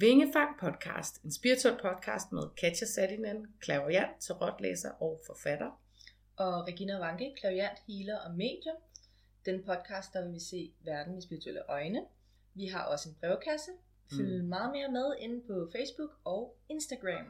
Vingefang podcast, en spirituel podcast med Katja Sadinen, klaverjant, tarotlæser og forfatter. Og Regina Vanke, klaviant, healer og medium. Den podcast, der vil vi se verden med spirituelle øjne. Vi har også en brevkasse. Følg mm. meget mere med inde på Facebook og Instagram.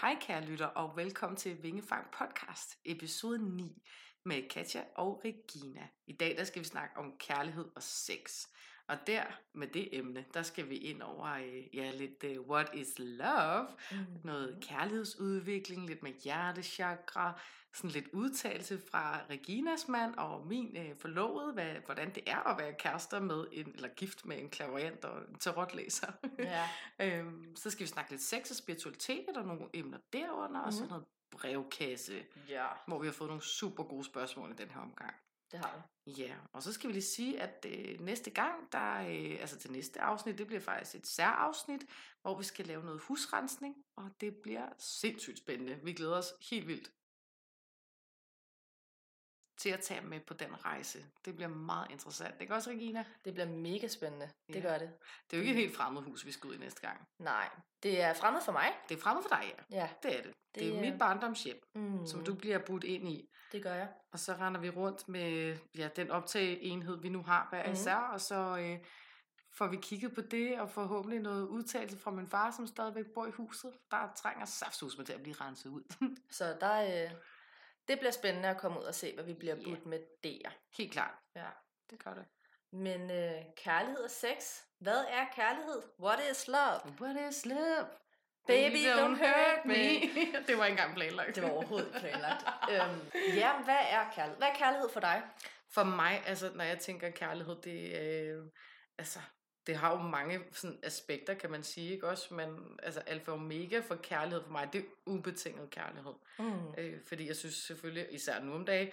Hej kære lytter, og velkommen til Vingefang podcast, episode 9 med Katja og Regina. I dag der skal vi snakke om kærlighed og sex. Og der, med det emne, der skal vi ind over øh, ja, lidt uh, what is love, mm. noget kærlighedsudvikling, lidt med hjertechakra, sådan lidt udtalelse fra Reginas mand og min uh, forlovede, hvad, hvordan det er at være kærester med en, eller gift med en klaverant og en tarotlæser. Ja. øhm, så skal vi snakke lidt sex og spiritualitet og nogle emner derunder, mm. og så mm-hmm. noget brevkasse, ja. hvor vi har fået nogle super gode spørgsmål i den her omgang. Det har vi. Ja, og så skal vi lige sige, at øh, næste gang, der, øh, altså til næste afsnit, det bliver faktisk et særafsnit, hvor vi skal lave noget husrensning, og det bliver sindssygt spændende. Vi glæder os helt vildt til at tage med på den rejse. Det bliver meget interessant. Det gør også, Regina? Det bliver mega spændende. Det ja. gør det. Det er jo ikke et helt fremmed hus, vi skal ud i næste gang. Nej, det er fremmed for mig. Det er fremmed for dig, ja. ja. Det er det. Det, det er mit barndomshjem, mm. som du bliver budt ind i. Det gør jeg. Og så render vi rundt med ja, den optageenhed, vi nu har hver mm. især, og så øh, får vi kigget på det, og forhåbentlig noget udtalelse fra min far, som stadigvæk bor i huset. Der trænger saftsus med til at blive renset ud. så der... Øh det bliver spændende at komme ud og se, hvad vi bliver yeah. budt med der. Helt klart. Ja, det gør det. Men øh, kærlighed og sex. Hvad er kærlighed? What is love? What is love? Baby, don't, hurt me. det var ikke engang planlagt. Det var overhovedet planlagt. øhm, ja, hvad er kærlighed? Hvad er kærlighed for dig? For mig, altså når jeg tænker kærlighed, det er øh, altså det har jo mange sådan, aspekter, kan man sige, ikke også? Men altså, alfa og omega for kærlighed for mig, det er ubetinget kærlighed. Mm. Øh, fordi jeg synes selvfølgelig, især nu om dagen,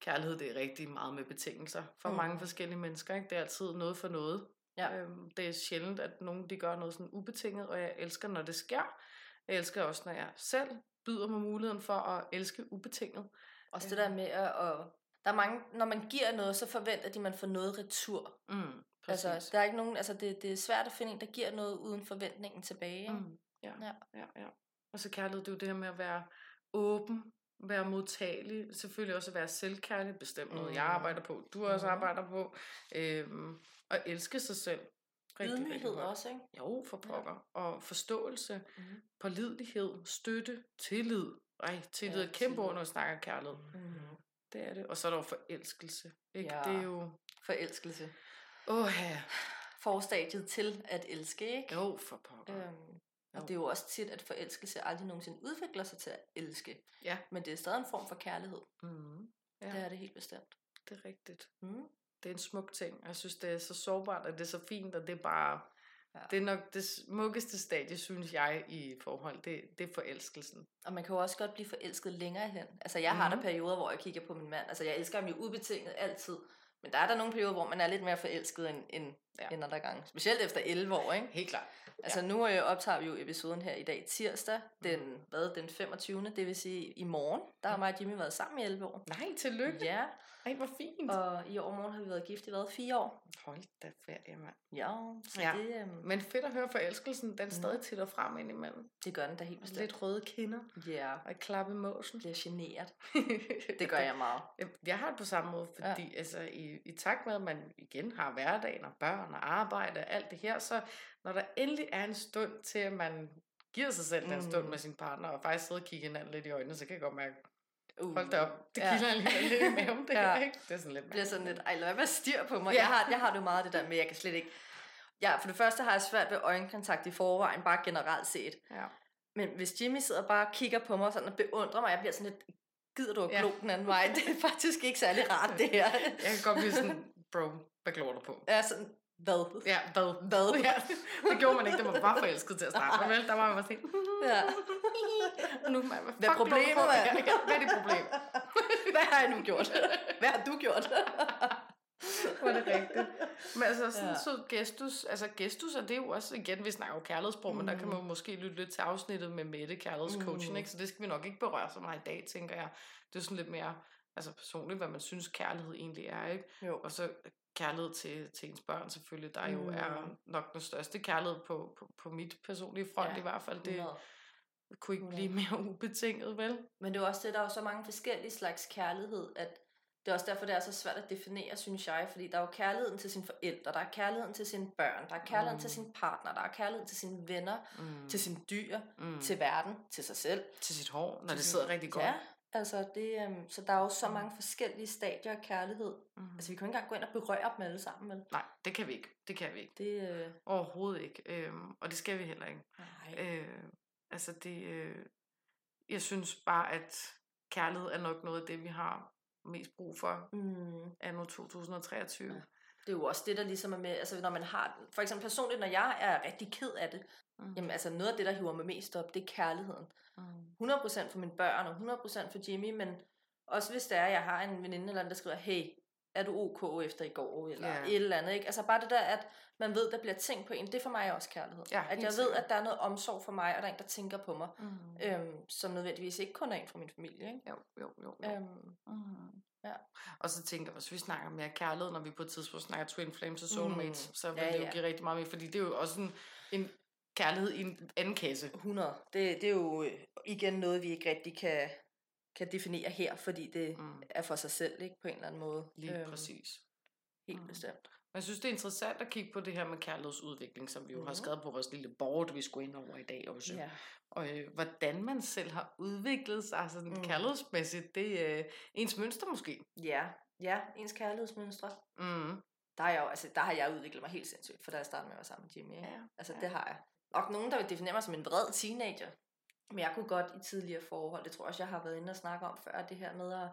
kærlighed det er rigtig meget med betingelser for mm. mange forskellige mennesker. Ikke? Det er altid noget for noget. Ja. Øhm, det er sjældent, at nogen de gør noget sådan ubetinget, og jeg elsker, når det sker. Jeg elsker også, når jeg selv byder mig muligheden for at elske ubetinget. Også det der med at, at der er mange, når man giver noget, så forventer de, at man får noget retur. Mm. Altså, der er ikke nogen, altså det, det er svært at finde en, der giver noget uden forventningen tilbage. Mm. Ja, ja. ja, ja. Og så kærlighed, det er jo det her med at være åben, være modtagelig, selvfølgelig også at være selvkærlig, bestemt noget, mm. jeg arbejder på, du også mm. arbejder på, øhm, og elske sig selv. Rigtig, Ydmyghed også, ikke? Jo, for pokker. Ja. Og forståelse, mm. pålidelighed, støtte, tillid. Ej, tillid ja, er kæmpe ord, når vi snakker kærlighed. Mm. Det er det. Og så er der jo forelskelse. Ikke? Ja. Det er jo... Forelskelse. Åh, ja. Forstadiet til at elske, ikke? Jo, for pokker. Øhm, og det er jo også tit, at forelskelse aldrig nogensinde udvikler sig til at elske. Ja. Men det er stadig en form for kærlighed. Mm. Ja. Det er det helt bestemt. Det er rigtigt. Mm. Det er en smuk ting. Jeg synes, det er så sårbart, og det er så fint, og det er bare... Ja. Det er nok det smukkeste stadie, synes jeg, i forhold. Det, det er forelskelsen. Og man kan jo også godt blive forelsket længere hen. Altså, jeg har mm. der perioder, hvor jeg kigger på min mand. Altså, jeg elsker ham jo ubetinget altid. Men der er der nogle perioder, hvor man er lidt mere forelsket end, end, ja. end andre gange. Specielt efter 11 år, ikke? Helt klart. Altså nu øh, optager vi jo episoden her i dag tirsdag, den, mm. hvad, den 25. Det vil sige i morgen, der har mig og Jimmy været sammen i 11 år. Nej, tillykke. Ja. Ej, hvor fint. Og i overmorgen har vi været gift i hvad, fire år. Hold da ferie, mand. Ja, så ja. det... Um... Men fedt at høre forelskelsen, den mm. stadig til og frem imellem. Det gør den da helt bestemt. Lidt røde kinder. Ja. Yeah. Og klap motion. Bliver generet. det gør jeg meget. Jeg har det på samme måde, fordi ja. altså, i, i takt med, at man igen har hverdagen og børn og arbejde og alt det her, så når der endelig er en stund til, at man giver sig selv mm. den stund med sin partner, og faktisk sidder og kigger hinanden lidt i øjnene, så kan jeg godt mærke, Uh, Hold da op, det kilder ja. alligevel lidt i maven, det ja. her, ikke? Det er sådan lidt... Det bliver sådan lidt, ej lad være styr på mig. Ja. Jeg, har, jeg har det meget det der med, jeg kan slet ikke... Ja, for det første har jeg svært ved øjenkontakt i forvejen, bare generelt set. Ja. Men hvis Jimmy sidder og bare kigger på mig sådan og beundrer mig, jeg bliver sådan lidt, gider du at glo ja. den anden vej? Det er faktisk ikke særlig rart, det her. jeg kan godt blive sådan, bro, hvad glor du på? Ja, sådan, hvad? Ja, hvad? Hvad? Ja, det gjorde man ikke, da man var forelsket til at starte med? Der var man sådan, ja. Og nu, man, hvad, hvad er problemet? Ja, hvad er det problem? hvad har jeg nu gjort? Hvad har du gjort? var det rigtigt. Men altså sådan ja. så gestus, altså gestus, og det er jo også, igen, vi snakker jo kærlighedssprog, mm. men der kan man jo måske lytte lidt til afsnittet med Mette, kærlighedscoaching, mm. ikke? så det skal vi nok ikke berøre så meget i dag, tænker jeg. Det er sådan lidt mere, altså personligt, hvad man synes kærlighed egentlig er, ikke? Jo. Og så kærlighed til, til ens børn selvfølgelig, der jo er Mm. nok den største kærlighed på, på, på mit personlige front Ja, i hvert fald. Det 100. kunne ikke blive mere ubetinget, vel? Men det er også det, der er jo så mange forskellige slags kærlighed, at det er også derfor, det er så svært at definere, synes jeg, fordi der er jo kærligheden til sine forældre, der er kærligheden til sine børn, der er kærligheden mm. til Mm. sin partner, der er kærligheden til sine venner, Mm. til sine dyr, mm. til verden, til sig selv. til sit hår, når til det sin- sidder rigtig godt. Ja, altså det, øhm, så der er jo så Mm. mange forskellige stadier af kærlighed. Mm. Altså vi kan jo ikke engang gå ind og berøre dem alle sammen, vel? Nej, det kan vi ikke. Det kan vi ikke. Det, øh, Overhovedet ikke. Øhm, og det skal vi heller ikke. nej. Øh, altså det, øh, jeg synes bare, at kærlighed er nok noget af det, vi har mest brug for Mm. anno 2023. Ja. Det er jo også det, der ligesom er med, altså når man har, for eksempel personligt, når jeg er rigtig ked af det, Mm. jamen altså noget af det, der hiver mig mest op, det er kærligheden. Mm. 100% for mine børn og 100% for Jimmy, men også hvis det er, at jeg har en veninde eller anden, der skriver, hey, er du ok efter i går, eller Ja. et eller andet, ikke? Altså bare det der, at man ved, der bliver tænkt på en, det er for mig også kærlighed. Ja, at jeg ved, at der er noget omsorg for mig, og der er en, der tænker på mig, Mm. øhm, som nødvendigvis ikke kun er en fra min familie, ikke? Jo, jo, jo. jo. Øhm, Mm. ja. Og så tænker jeg, hvis vi snakker mere kærlighed, når vi på et tidspunkt snakker Twin Flames og Soulmates, Mm. så vil Ja, det jo ja. give rigtig meget mere, fordi det er jo også en, en kærlighed i en anden kasse. 100. Det, det er jo øh, igen noget, vi ikke rigtig kan, kan definere her, fordi det Mm. er for sig selv, ikke? På en eller anden måde. Lige præcis. Helt Mm. bestemt. Men jeg synes, det er interessant at kigge på det her med kærlighedsudvikling, som vi jo mm. har Mhm. skrevet på vores lille board, vi skulle ind over i dag også. Ja. Og øh, hvordan man selv har udviklet sig sådan Mm. mm. kærlighedsmæssigt, det er øh, ens mønster måske. Ja, ja, ens kærlighedsmønstre. Mm. Der, er jeg jo, altså, der har jeg udviklet mig helt sindssygt, for da jeg startede med at være sammen med Jimmy. Ikke? Ja, altså, ja. det har jeg. Og nogen, der vil definere mig som en vred teenager. Men jeg kunne godt i tidligere forhold, det tror jeg også, jeg har været inde og snakke om før, det her med at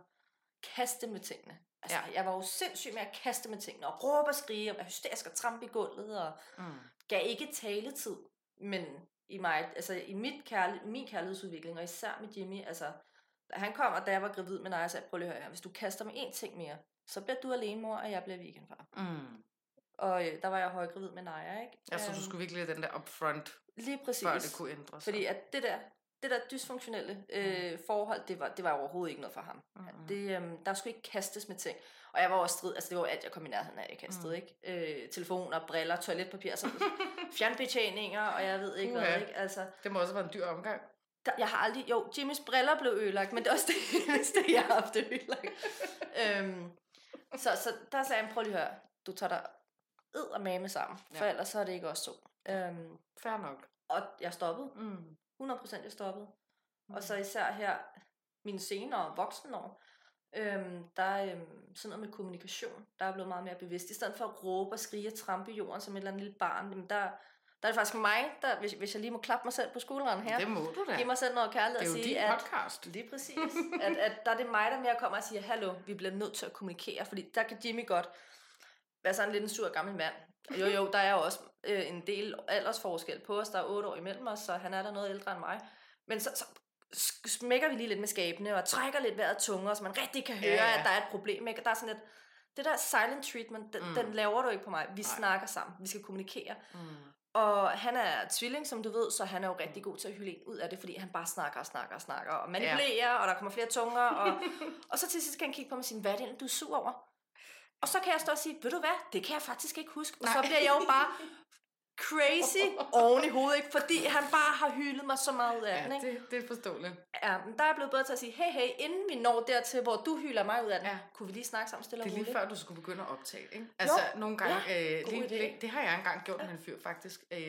kaste med tingene. Altså, Ja. jeg var jo sindssyg med at kaste med tingene, og råbe og skrige, og være hysterisk og trampe i gulvet, og Mm. gav ikke taletid, men i, mig, altså i mit kærlig, min kærlighedsudvikling, og især med Jimmy, altså, da han kom, og da jeg var gravid med Naja, så sagde jeg, prøv lige at høre hvis du kaster med én ting mere, så bliver du alene mor, og jeg bliver weekendfar. Mm. Og øh, der var jeg højgravid med Naja, ikke? Altså, du Øhm, skulle virkelig have den der upfront, Lige præcis. før det kunne ændre sig. Fordi at det der, det der dysfunktionelle øh, forhold, det var, det var overhovedet ikke noget for ham. Mm. Det, øhm, der skulle ikke kastes med ting. Og jeg var også strid, altså det var alt, jeg kom i nærheden af, jeg kastede, Mm. ikke? Øh, telefoner, briller, toiletpapir, så fjernbetjeninger, og jeg ved ikke Uha. hvad, ikke? Altså, Det må også være en dyr omgang. der, jeg har aldrig, jo, Jimmys briller blev ødelagt, men det er også det eneste, jeg har haft ødelagt. øhm, så, så der sagde han, prøv lige at høre, du tager dig ed og mame sammen, for Ja. ellers så er det ikke også to. Øhm, Fair nok. og jeg stoppede, Mm. 100% jeg stoppede. Og så især her, mine senere voksenår, øhm, der er øhm, sådan noget med kommunikation, der er blevet meget mere bevidst. I stedet for at råbe og skrige og trampe i jorden som et eller andet lille barn, jamen der, der er det faktisk mig, der, hvis, hvis jeg lige må klappe mig selv på skulderen her, Det må du da. give mig selv noget kærlighed Det er og jo sige, at podcast. Lige præcis. at, at der er det mig, der mere kommer og siger, hallo, vi bliver nødt til at kommunikere, fordi der kan Jimmy godt være sådan lidt en sur gammel mand. Jo, jo, der er jo også øh, en del aldersforskel på os, der er otte år imellem os, så han er der noget ældre end mig. Men så, så smækker vi lige lidt med skabene, og trækker lidt vejret tungere, så man rigtig kan høre, Ja, ja, at der er et problem. Ikke? Og der er sådan lidt, det der silent treatment, den, Mm. mm. den laver du ikke på mig. Vi Nej. snakker sammen, vi skal kommunikere. Mm. Og han er tvilling, som du ved, så han er jo rigtig god til at hylde en ud af det, fordi han bare snakker og snakker og snakker og manipulerer, ja. og der kommer flere tunger. Og, og så til sidst kan han kigge på mig og sige, hvad er det, du er sur over? Og så kan jeg stå og sige, ved du hvad, det kan jeg faktisk ikke huske. Og Nej. så bliver jeg jo bare crazy oven i hovedet, ikke? fordi han bare har hyldet mig så meget ud af den. Ja, Ikke? det, det er forståeligt. Ja, men der er jeg blevet bedre til at sige, hey, hey, inden vi når dertil, hvor du hylder mig ud af den, Ja. ja. kunne vi lige snakke sammen stille Det er lige roligt? før, du skulle begynde at optage, ikke? Altså, nogle gange, øh, god lige, lige, det har jeg engang gjort med en fyr, faktisk. Øh,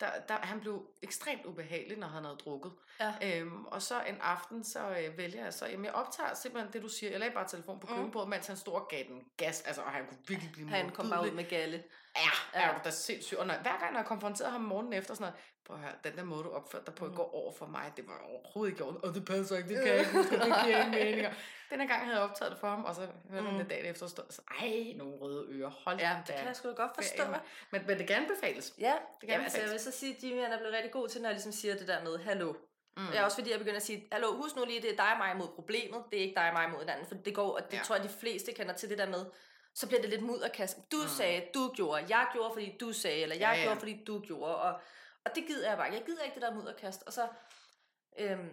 der, der, han blev ekstremt ubehagelig, når han havde drukket. Ja. Øhm, og så en aften, så øh, vælger jeg så, jamen jeg optager simpelthen det, du siger. Jeg lagde bare telefon på Mm. køkkenbordet, mens han stod og gav den gas. Altså, og han kunne virkelig blive Han kom bare ud med galle. Ja, er du da sindssygt. Og når, hver gang, når jeg konfronterede ham morgenen efter, sådan noget, prøv at høre, den der måde, du opførte dig på i Mm. går over for mig, det var overhovedet ikke gjort. Og det passer ikke, det kan jeg ikke huske, det giver ingen mening. Den her gang havde jeg optaget det for ham, og så hørte mm. han det dagen efter, stod, så, ej, nogle røde ører, hold Ja, da. det kan jeg sgu da godt forstå. mand. Men, men det kan anbefales. Ja, kan Jamen, altså, jeg vil så sige, at Jimmy han er blevet rigtig god til, når jeg ligesom siger det der med, hallo. Mm. Det er også fordi, jeg begynder at sige, hallo, husk nu lige, det er dig og mig mod problemet, det er ikke dig og mig mod hinanden, for det går, og det ja. tror jeg, de fleste kender til det der med, så bliver det lidt mudderkast. Du Mm. sagde, du gjorde, jeg gjorde, fordi du sagde, eller jeg Ja, ja, gjorde, fordi du gjorde, og, og det gider jeg bare. Jeg gider ikke det der mudderkast. Og så, øhm,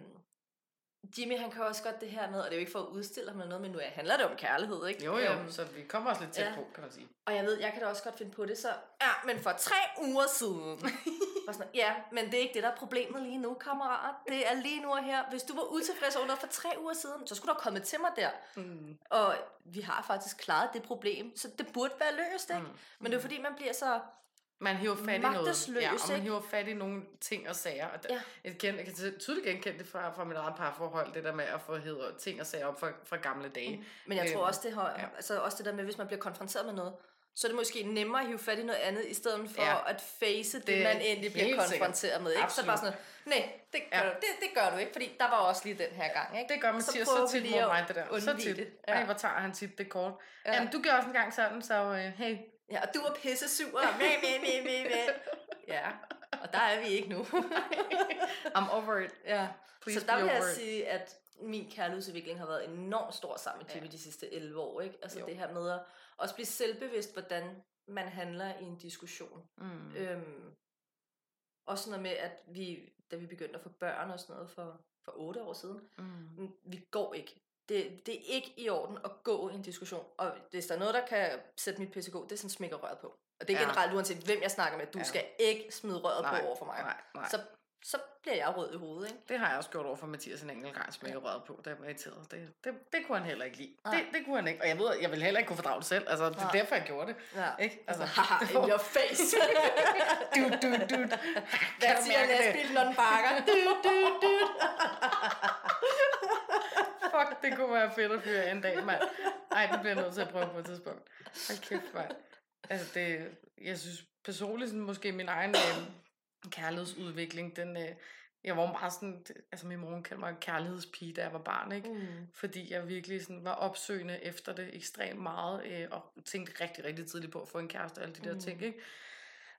Jimmy, han kan også godt det her med, og det er jo ikke for at udstille ham eller noget, men nu handler det om kærlighed, ikke? Jo, jo, um, så vi kommer også lidt tæt ja. på, kan man sige. Og jeg ved, jeg kan da også godt finde på det, så... Ja, men for tre uger siden... sådan, ja, men det er ikke det, der er problemet lige nu, kammerat. Det er lige nu og her. Hvis du var utilfreds noget for tre uger siden, så skulle du have kommet til mig der. Mm. Og vi har faktisk klaret det problem, så det burde være løst, ikke? Mm. Men det er fordi, man bliver så man hiver fat i noget. Ja, og man hiver fat i nogle ting og sager. Og ja. jeg, kan, jeg kan tydeligt genkende det fra, fra mit eget parforhold, det der med at få hedder ting og sager op fra, fra gamle dage. Mm. Men jeg tror øhm, også det, har, ja. altså også det der med, hvis man bliver konfronteret med noget, så er det måske nemmere at hive fat i noget andet, i stedet for ja. at face det, det man endelig bliver konfronteret sikkert. med. Ikke? Absolut. Så bare sådan, nej, det gør, ja. du, det, det gør du ikke, fordi der var også lige den her gang. Ikke? Det gør Mathias så, så tit mod mig, det der. Så tit. Ja. Ej, hvor tager han tit det kort. Ja. Jamen, du gør også en gang sådan, så uh, hey, Ja, og du er pisse sur. Mæ, mæ, mæ, mæ, mæ. Ja, og der er vi ikke nu. I'm over it. Ja. Please så der vil jeg it. sige, at min kærlighedsudvikling har været enormt stor sammen med ja. de sidste 11 år. Ikke? Altså jo. det her med at også blive selvbevidst, hvordan man handler i en diskussion. Mm. Øhm, også noget med, at vi, da vi begyndte at få børn og sådan noget for, for 8 år siden, mm. vi går ikke det, det er ikke i orden at gå i en diskussion. Og hvis der er noget, der kan sætte mit PCK, det er sådan smækker røret på. Og det er ja. generelt uanset hvem jeg snakker med. Du ja. skal ikke smide røret nej, på over for mig. Nej, nej. Så, så bliver jeg rød i hovedet. Ikke? Det har jeg også gjort over for Mathias en enkelt gang, smækker ja. røret på, da jeg var irriteret. Det, det, det kunne han heller ikke lide. Det, det kunne han ikke. Og jeg ved, jeg vil heller ikke kunne fordrage det selv. Altså, det er derfor, jeg gjorde det. Ja. Ikke? Altså, haha, in your face. du, du, du. Hvad siger lastbilen, når den bakker? du, du, du det kunne være fedt at fyre en dag, mand. Ej, det bliver jeg nødt til at prøve på et tidspunkt. Hold kæft, mand. Altså, det, jeg synes personligt, sådan, måske min egen øh, kærlighedsudvikling, den, øh, jeg var meget sådan, altså min mor kaldte mig en kærlighedspige, da jeg var barn, ikke? Mm. Fordi jeg virkelig sådan var opsøgende efter det ekstremt meget, øh, og tænkte rigtig, rigtig tidligt på at få en kæreste og alle de der mm. ting, ikke?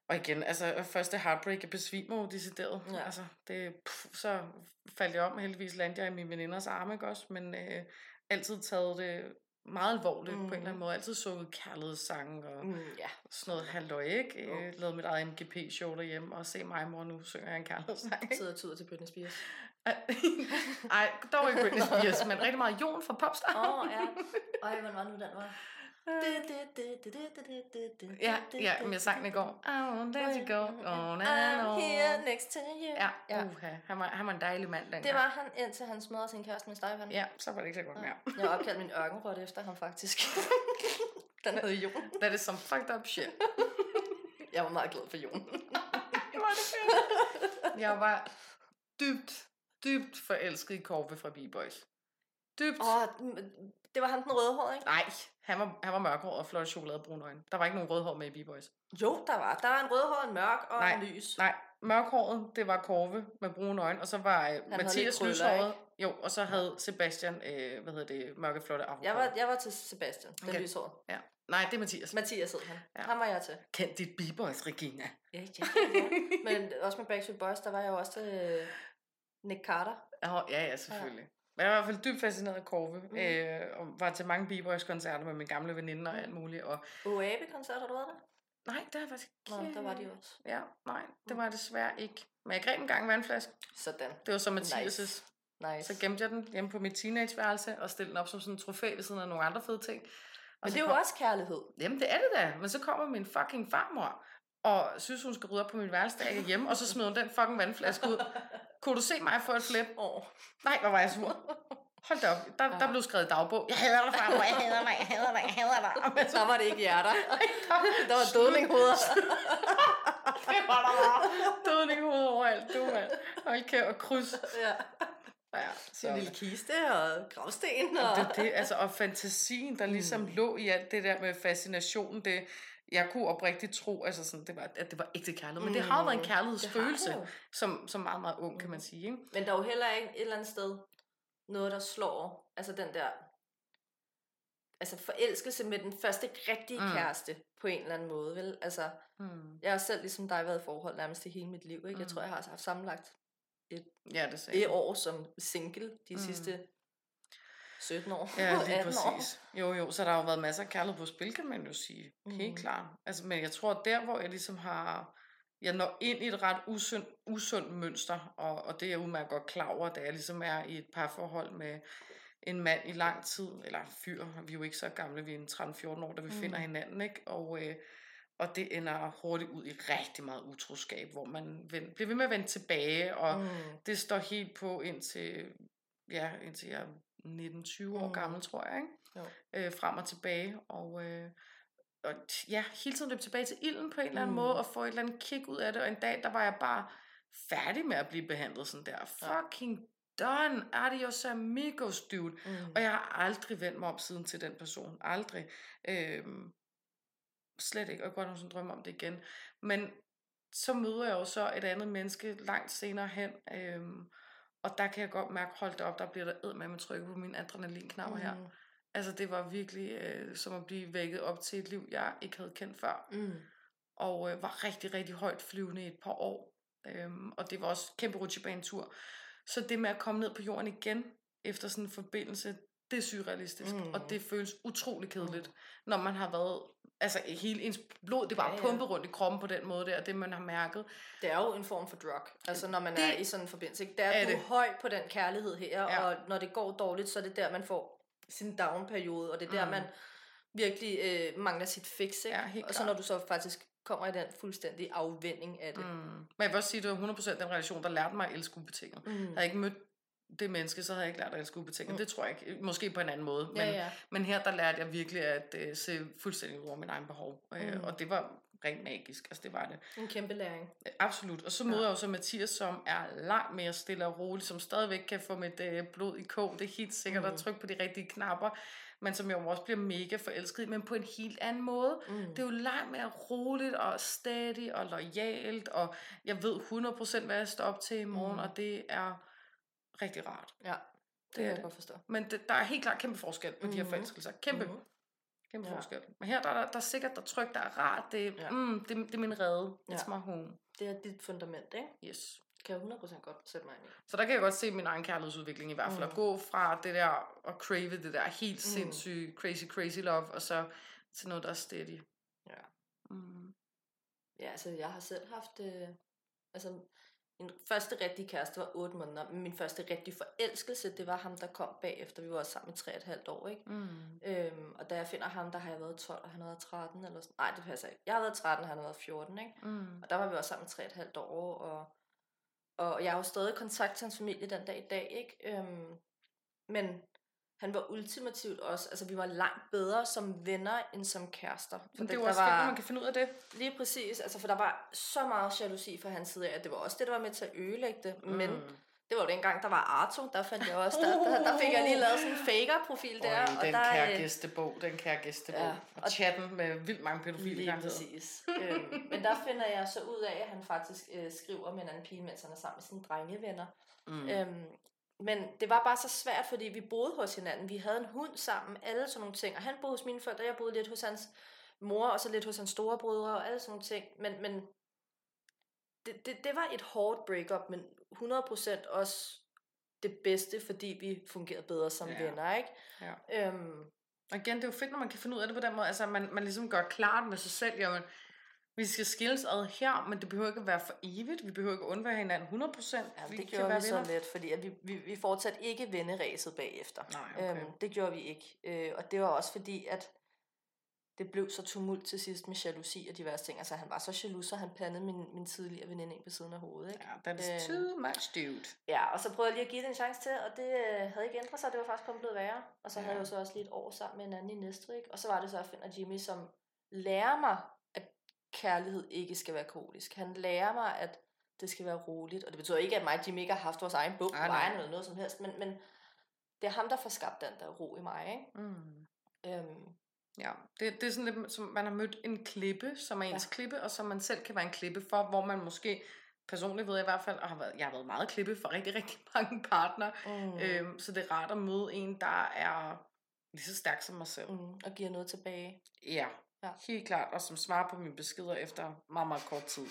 Og igen, altså første heartbreak, jeg besvimer jo decideret. Ja. Altså, det, pff, så faldt jeg om, heldigvis landte jeg i min veninders arme, ikke også? Men øh, altid taget det meget alvorligt mm. på en eller anden mm. måde. Altid sunget kærlighedssange og mm, yeah. sådan noget halløj, ikke? Oh. Lavet mit eget MGP-show derhjemme, og se mig mor, nu synger jeg en kærlighedssang. Ikke? Sidder og tyder til Britney Spears. Ej, dog ikke Britney Spears, men rigtig meget Jon fra Popstar. Åh, oh, ja. Ej, hvor var nu den var? Ja, ja, men jeg sang den i går. Won't let you go on and on. I'm here next to you. Ja, ja. Uh, han, var, han var en dejlig mand dengang. Det var han, indtil han smadrede sin kæreste med stegepande. Ja, så var det ikke så godt mere. Jeg har opkaldt min ørkenrot efter ham faktisk. Den hed Jon. That is some fucked up shit. jeg var meget glad for Jon. var det fedt. Jeg var dybt, dybt forelsket i Korve fra B-Boys. Dybt. Åh, det var han den røde hår, ikke? Nej, han var, han var mørkhåret og flot chokoladebrun øjne. Der var ikke nogen rødhår med i B-Boys. Jo, der var. Der var en rødhåret, en mørk og nej, en lys. Nej, mørkhåret, det var Korve med brune øjne, og så var uh, Mathias lyshåret. Jo, og så havde Sebastian, øh, hvad hedder det, mørke flotte afhåret. Jeg var, jeg var til Sebastian, den okay. lyshåret. Ja. Nej, det er Mathias. Mathias hed han. Ja. Han var jeg til. Kend dit B-Boys, Regina. Ja, ja, ja. Men også med Backstreet Boys, der var jeg jo også til uh, Nick Carter. Ja, ja, selvfølgelig. Ja. Jeg var i hvert fald dybt fascineret af Korve, mm. øh, og var til mange B-Boys-koncerter med min gamle veninde og alt muligt. Og... OAB-koncerter, har du været der? Nej, det har jeg faktisk ikke. Nå, der var de også. Ja, nej, det var desværre ikke. Men jeg greb en gang vandflaske. Sådan. Det var så Mathias' nice. nice. Så gemte jeg den hjemme på mit teenageværelse og stillede den op som sådan en trofæ ved siden af nogle andre fede ting. Og Men det er jo kom... også kærlighed. Jamen, det er det da. Men så kommer min fucking farmor og synes, hun skal rydde op på min værelse, der hjemme, og så smider hun den fucking vandflaske ud. Kunne du se mig få et flip? Oh. Nej, hvor var jeg sur. Hold da op, der, ja. der blev skrevet dagbog. Jeg hader dig, far, jeg hader dig, jeg hader dig, jeg hader dig. Så var det ikke hjerter. der var dødninghoveder. det var der bare. Dødninghoveder overalt, du mand. Hold kæft, og kryds. Ja. Ja, så. En lille kiste og gravsten. Og... Det, det, altså, og fantasien, der ligesom mm. lå i alt det der med fascination, det, jeg kunne oprigtigt tro, altså sådan, det var, at det var ægte kærlighed. Men mm. det har jo været en mm. kærlighedsfølelse, som, som meget, meget ung, kan man sige. Ikke? Men der er jo heller ikke et eller andet sted noget, der slår, altså den der, altså forelskelse med den første rigtige mm. kæreste, på en eller anden måde, vel? Altså, mm. jeg har selv ligesom dig været i forhold nærmest i hele mit liv, ikke? Mm. Jeg tror, jeg har haft sammenlagt et, ja, det et år som single de mm. sidste 17 år. Ja, lige præcis. År. Jo, jo, så der har jo været masser af kærlighed på spil, kan man jo sige. Mm. Helt klart. Altså, men jeg tror, der hvor jeg ligesom har jeg når ind i et ret usund, usund mønster, og, og det er jeg udmærket godt klar over, da jeg ligesom er i et parforhold med en mand i lang tid, eller fyr, vi er jo ikke så gamle, vi er en 13-14 år, da vi mm. finder hinanden, ikke? Og, øh, og det ender hurtigt ud i rigtig meget utroskab, hvor man vend, bliver ved med at vende tilbage, og mm. det står helt på indtil, ja, indtil jeg 19-20 år mm. gammel, tror jeg, ikke? Jo. Øh, frem og tilbage, og, øh, og ja, hele tiden løbe tilbage til ilden på en eller anden mm. måde, og få et eller andet kick ud af det, og en dag, der var jeg bare færdig med at blive behandlet sådan der. Fucking done, adios amigos, dude. Mm. Og jeg har aldrig vendt mig om siden til den person. Aldrig. Øhm, slet ikke, og jeg godt have sådan drømme om det igen. Men så møder jeg jo så et andet menneske langt senere hen, øhm, og der kan jeg godt mærke, hold op, der bliver der ed med at trykke på mine adrenalinknapper mm. her. Altså det var virkelig øh, som at blive vækket op til et liv, jeg ikke havde kendt før. Mm. Og øh, var rigtig, rigtig højt flyvende i et par år. Øhm, og det var også kæmpe rutsjebanetur. Så det med at komme ned på jorden igen, efter sådan en forbindelse, det er surrealistisk. Mm. Og det føles utrolig kedeligt, mm. når man har været altså hele ens blod, det bare ja, ja. pumpet rundt i kroppen på den måde der, det man har mærket. Det er jo en form for drug, altså når man det, er i sådan en forbindelse. Ikke? Der er, er du det. høj på den kærlighed her, ja. og når det går dårligt, så er det der, man får sin down-periode, og det er der, mm. man virkelig øh, mangler sit fix. Ikke? Ja, og så når du så faktisk kommer i den fuldstændig afvending af det. Mm. Men jeg vil også sige, at det var 100% den relation, der lærte mig at elske ubetinget. Mm. Jeg har ikke mødt det menneske, så havde jeg ikke lært at elske ubetinget. Mm. Det tror jeg ikke. Måske på en anden måde. Men, ja, ja. men her, der lærte jeg virkelig at uh, se fuldstændig over min egen behov. Øh, mm. Og det var rent magisk. Altså, det var det. En kæmpe læring. Absolut. Og så møder ja. jeg jo så Mathias, som er langt mere stille og rolig, som stadigvæk kan få mit uh, blod i kog. Det er helt sikkert mm. at trykke på de rigtige knapper. Men som jeg også bliver mega forelsket i, men på en helt anden måde. Mm. Det er jo langt mere roligt og steady og lojalt, og jeg ved 100% hvad jeg står op til i morgen, mm. og det er rigtig rart. Ja, det, det kan jeg godt forstå. Men det, der er helt klart kæmpe forskel på mm-hmm. de her mhm. forelskelser. Kæmpe, mm-hmm. kæmpe ja. forskel. Men her der, der, der er sikkert, der tryk, der er rart. Det, ja. mm, det, det er min redde. Ja. It's my home. Det er dit fundament, ikke? Yes. Kan jeg 100% godt sætte mig ind i. Så der kan jeg godt se min egen kærlighedsudvikling i hvert fald. Mm. At gå fra det der, og crave det der helt mm. sindssyge, crazy, crazy love, og så til noget, der er steady. Ja. Mm. Ja, altså jeg har selv haft, øh, altså min første rigtige kæreste var 8 måneder, men min første rigtige forelskelse, det var ham, der kom bagefter. Vi var sammen i 3,5 år, ikke? Mm. Øhm, og da jeg finder ham, der har jeg været 12, og han har været 13, eller sådan. Nej, det passer ikke. Jeg har været 13, og han har været 14, ikke? Mm. Og der var vi også sammen i 3,5 år, og, og jeg har jo stadig kontakt til hans familie den dag i dag, ikke? Øhm, men han var ultimativt også, altså vi var langt bedre som venner end som kærester. For Men det, det var også var, man kan finde ud af det. Lige præcis, altså for der var så meget jalousi fra hans side af, at det var også det, der var med til at ødelægge det. Mm. Men det var jo dengang, der var Arto, der fandt jeg også, der, der, der fik jeg lige lavet sådan en faker-profil der. Og den der, kære øh, gæstebog, den kære gæstebog. Ja, og, og chatten med vildt mange pædofile. Lige præcis. øhm, men der finder jeg så ud af, at han faktisk øh, skriver med en anden pige, mens han er sammen med sine drengevenner. Mm. Øhm, men det var bare så svært, fordi vi boede hos hinanden. Vi havde en hund sammen, alle sådan nogle ting. Og han boede hos mine forældre, jeg boede lidt hos hans mor, og så lidt hos hans store brødre, og alle sådan nogle ting. Men, men det, det, det var et hårdt breakup, men 100% også det bedste, fordi vi fungerede bedre som ja. venner, ikke? Ja. Øhm, og igen, det er jo fedt, når man kan finde ud af det på den måde. Altså, man, man ligesom gør klart med sig selv, jamen, vi skal skilles ad her, men det behøver ikke at være for evigt. Vi behøver ikke at undvære hinanden 100%. Ja, vi det gjorde vi så let, fordi at vi, vi, vi fortsatte ikke venneræset bagefter. Nej, okay. øhm, det gjorde vi ikke. Øh, og det var også fordi, at det blev så tumult til sidst med jalousi og diverse ting. Altså han var så jaloux, så han pandede min, min tidligere veninde ind på siden af hovedet. Ikke? Ja, that's øhm, too much, dude. Ja, og så prøvede jeg lige at give det en chance til, og det øh, havde ikke ændret sig. Det var faktisk kun blevet værre. Og så ja. havde jeg jo så også lige et år sammen med en anden i Næstrik. Og så var det så, at finder Jimmy, som lærer mig kærlighed ikke skal være kaotisk. Han lærer mig, at det skal være roligt. Og det betyder ikke, at mig og Jim ikke har haft vores egen bog på vejen eller noget som helst, men, men det er ham, der får skabt den der ro i mig. Ikke? Mm. Øhm. Ja, det, det er sådan lidt, som man har mødt en klippe, som er ens ja. klippe, og som man selv kan være en klippe for, hvor man måske personligt ved jeg i hvert fald, og har været, jeg har været meget klippe for rigtig, rigtig mange partner. Mm. Øhm, så det er rart at møde en, der er lige så stærk som mig selv. Mm, og giver noget tilbage. Ja, Ja. Helt klart, og som svarer på mine beskeder efter meget, meget kort tid.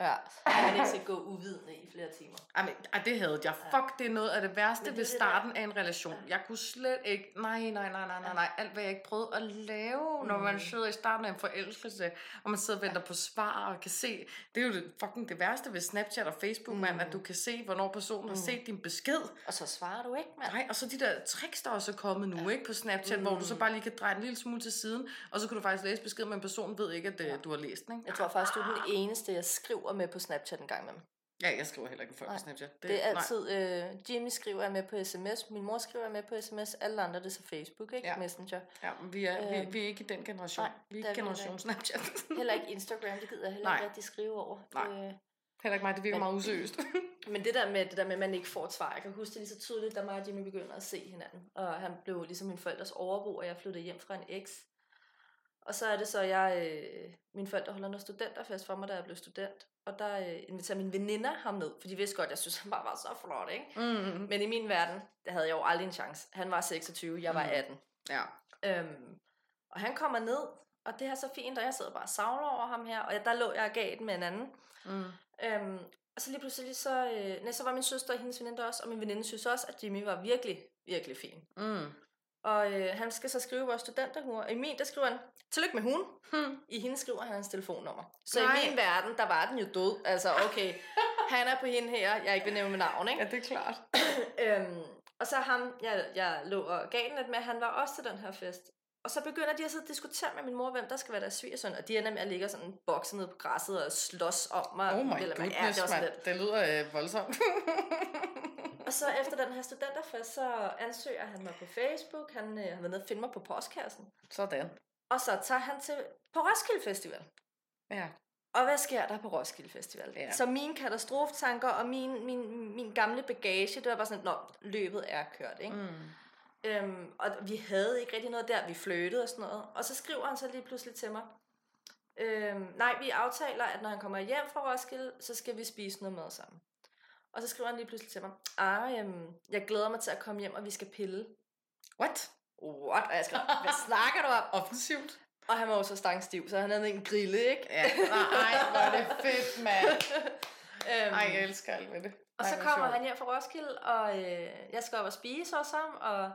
Ja, man ikke skal gå uvidende i flere timer. Ej, men, ej, det havde jeg. Fuck, det er noget af det værste det ved starten af en relation. Jeg kunne slet ikke, nej, nej, nej, nej, nej, nej, alt hvad jeg ikke prøvede at lave, mm. når man sidder i starten af en forelskelse, og man sidder og venter på svar og kan se, det er jo det, fucking det værste ved Snapchat og Facebook, mm. man, at du kan se, hvornår personen mm. har set din besked. Og så svarer du ikke, mand. Nej, og så de der tricks, der også er kommet nu, ja. ikke, på Snapchat, mm. hvor du så bare lige kan dreje en lille smule til siden, og så kan du faktisk læse besked, men personen ved ikke, at ja. du har læst den, ikke? Jeg tror faktisk, du er den eneste, jeg skriver med på Snapchat en gang med dem. Ja, jeg skriver heller ikke folk på Snapchat. Det, det er altid, øh, Jimmy skriver jeg med på sms, min mor skriver jeg med på sms, alle andre det er så Facebook, ikke? Ja. Messenger. Ja, men vi er, øh, vi, vi er ikke i den generation. Nej, vi er ikke generation Snapchat. heller ikke Instagram, det gider jeg heller ikke rigtig skrive over. Nej. Det, Heller ikke mig, det virker men, meget useriøst. men det der, med, det der med, at man ikke får et svar, jeg kan huske det lige så tydeligt, da mig og Jimmy begynder at se hinanden. Og han blev ligesom min forældres overbo, og jeg flyttede hjem fra en eks. Og så er det så, jeg, øh, mine forældre holder noget studenterfest for mig, da jeg blev student. Og der øh, inviterer mine veninder ham ned, for de vidste godt, jeg synes, han bare var så flot, ikke? Mm-hmm. Men i min verden, der havde jeg jo aldrig en chance. Han var 26, jeg var 18. Mm. Ja. Øhm, og han kommer ned, og det er så fint, og jeg sidder bare og savler over ham her, og der lå jeg og gav den med en anden. Mm. Øhm, og så lige pludselig, så, øh, nej, så var min søster og hendes veninde også, og min veninde synes også, at Jimmy var virkelig, virkelig fin. Mm. Og øh, han skal så skrive vores studenterhur. I min, der skriver han, tillykke med hun. Hmm. I hende skriver han hans telefonnummer. Så Nej. i min verden, der var den jo død. Altså, okay, han er på hende her, jeg ikke vil nævne med navn, ikke? Ja, det er klart. øhm, og så ham, jeg, jeg lå og gav den lidt med, han var også til den her fest. Og så begynder de at sidde og diskutere med min mor, hvem der skal være deres svigersøn. Og de ender med at ligge sådan bokse ned på græsset og slås om mig. Oh my goodness, ja, det, man. det lyder øh, voldsomt. og så efter den her studenterfest, så ansøger han mig på Facebook. Han øh, har været nede og finde mig på postkassen. Sådan. Og så tager han til på Roskilde Festival. Ja. Og hvad sker der på Roskilde Festival? Ja. Så mine katastroftanker og min, min, min gamle bagage, det var bare sådan, når løbet er kørt, ikke? Mm. Øhm, og vi havde ikke rigtig noget der, vi fløtede og sådan noget. Og så skriver han så lige pludselig til mig, øhm, nej, vi aftaler, at når han kommer hjem fra Roskilde, så skal vi spise noget mad sammen. Og så skriver han lige pludselig til mig, ah, øhm, jeg glæder mig til at komme hjem, og vi skal pille. What? What? Og jeg skrev, hvad snakker du om? Offensivt. Og han var også stangstiv, så han havde en grille, ikke? Ja, nej, hvor er det fedt, mand. øhm, Ej, jeg elsker alt med det. Og så kommer han hjem fra Roskilde, og øh, jeg skal op og spise også sammen, og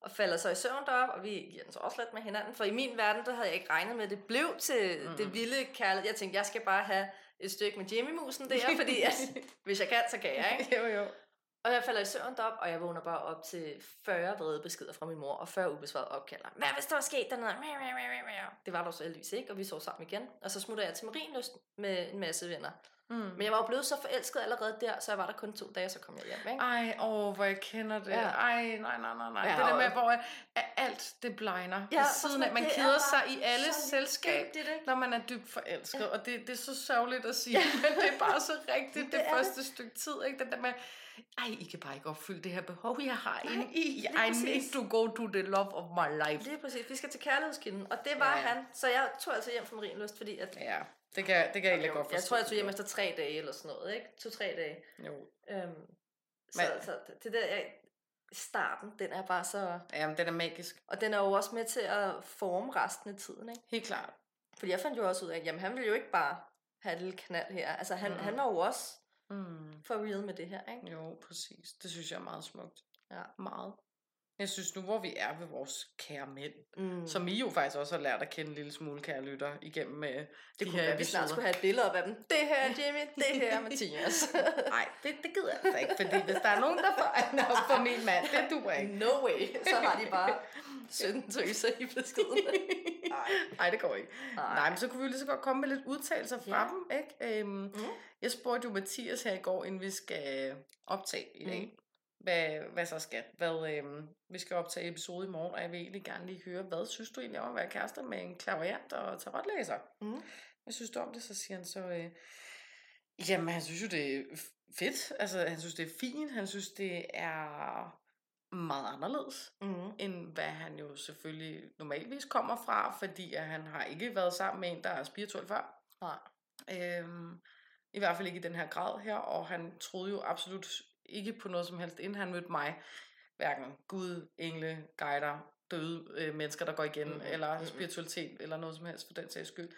og falder så i søvn derop, og vi giver den så også lidt med hinanden. For i min verden, der havde jeg ikke regnet med, at det blev til mm. det vilde kærlighed. Jeg tænkte, jeg skal bare have et stykke med Jimmy-musen der, fordi at, hvis jeg kan, så kan jeg, ikke? jo, jo. Og jeg falder i søvn derop, og jeg vågner bare op til 40 vrede beskeder fra min mor, og 40 ubesvarede opkalder. Hvad hvis der var sket dernede? Det var der så heldigvis ikke, og vi så sammen igen. Og så smutter jeg til Marienlyst med en masse venner. Mm. Men jeg var jo blevet så forelsket allerede der, så jeg var der kun to dage, så kom jeg hjem. Ikke? Ej, åh, hvor jeg kender det. Ja. Ej, nej, nej, nej, nej. Ja, det der med, hvor alt det blegner. Ja, siden af, man keder sig i alle selskab, det, når man er dybt forelsket. Ja. Og det, det er så sørgeligt at sige, ja. men det er bare så rigtigt det, det første det. stykke tid. Ikke? Den der med, ej, I kan bare ikke opfylde det her behov, jeg har Nej, i. I need to go to the love of my life. Lige præcis. Vi skal til kærlighedskinden. Og det var ja. han. Så jeg tog altså hjem fra Marienlyst, fordi at... Ja, det kan, det kan jeg egentlig godt forstå. Jeg tror, jeg tog hjem efter tre dage eller sådan noget, ikke? To-tre dage. Jo. Øhm, så, Men, så det der, jeg, starten, den er bare så... Jamen, den er magisk. Og den er jo også med til at forme resten af tiden, ikke? Helt klart. Fordi jeg fandt jo også ud af, jamen han ville jo ikke bare have et lille knald her. Altså han, mm. han var jo også mm. for real med det her, ikke? Jo, præcis. Det synes jeg er meget smukt. Ja. Meget. Jeg synes nu, hvor vi er ved vores kære mænd, mm. som I jo faktisk også har lært at kende en lille smule, kære lytter, igennem med det de kunne her være, vi snart skulle have et billede af dem. Det her Jimmy, det her Mathias. Nej, det, det gider jeg altså ikke, fordi hvis der er nogen, der får op for min mand, det du ikke. No way. Så har de bare 17 tøser i beskeden. Nej, det går ikke. Ej. Nej, men så kunne vi jo lige så godt komme med lidt udtalelser fra ja. dem, ikke? Øhm, mm. Jeg spurgte jo Mathias her i går, inden vi skal optage i dag. Mm hvad, hvad så skal. Hvad, øh, vi skal optage episode i morgen, og jeg vil egentlig gerne lige høre, hvad synes du egentlig om at være kærester med en klaverant og tarotlæser? Mm. Hvad synes du om det? Så siger han så, øh, jamen han synes jo, det er fedt. Altså han synes, det er fint. Han synes, det er meget anderledes, mm. end hvad han jo selvfølgelig normalvis kommer fra, fordi at han har ikke været sammen med en, der er spirituel før. Nej. Øhm, I hvert fald ikke i den her grad her, og han troede jo absolut ikke på noget som helst, inden han mødte mig. Hverken Gud, engle, guider, døde øh, mennesker, der går igen, mm-hmm. eller spiritualitet, eller noget som helst for den sags skyld.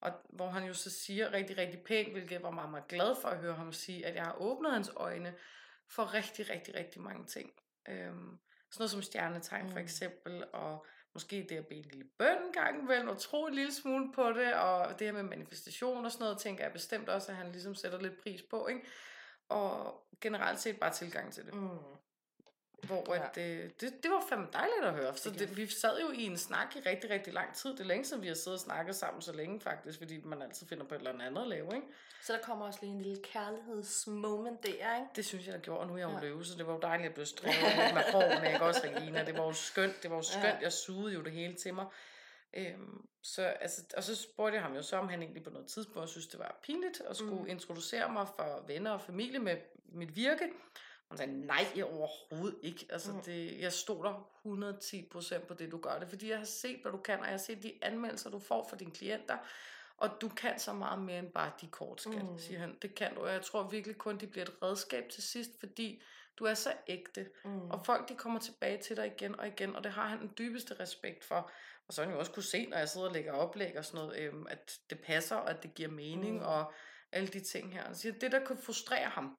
Og hvor han jo så siger rigtig, rigtig pænt, hvilket var meget, meget glad for at høre ham sige, at jeg har åbnet hans øjne for rigtig, rigtig, rigtig mange ting. Øhm, sådan noget som stjernetegn for mm. eksempel, og måske det at bede en lille bøn en gang imellem, og tro en lille smule på det, og det her med manifestation og sådan noget, tænker jeg bestemt også, at han ligesom sætter lidt pris på, ikke? Og generelt set bare tilgang til det. Mm. Hvor ja. at, øh, det, det var fandme dejligt at høre. Så det, vi sad jo i en snak i rigtig, rigtig lang tid. Det er længe siden, vi har siddet og snakket sammen så længe faktisk, fordi man altid finder på et eller andet at lave. Ikke? Så der kommer også lige en lille kærlighedsmoment der, ikke? Det synes jeg, der gjorde, og nu er jeg jo ja. løve, så det var jo dejligt at blive strevet med hårene, ikke også, Regina? Det var jo skønt, det var jo skønt, ja. jeg sugede jo det hele til mig. Øhm, så, altså, og så spurgte jeg ham jo så, om han egentlig på noget tidspunkt synes, det var pinligt at skulle mm. introducere mig for venner og familie med mit virke. Han sagde, nej, overhovedet ikke. Altså, mm. det, jeg stoler 110% på det, du gør det, fordi jeg har set, hvad du kan, og jeg har set de anmeldelser, du får fra dine klienter, og du kan så meget mere end bare de kort, skal, mm. siger han. Det kan du, og jeg tror virkelig kun, de bliver et redskab til sidst, fordi du er så ægte, mm. og folk de kommer tilbage til dig igen og igen, og det har han den dybeste respekt for. Og så har jo også kunne se, når jeg sidder og lægger oplæg og sådan noget, øhm, at det passer, og at det giver mening, mm. og alle de ting her. Han siger, det der kan frustrere ham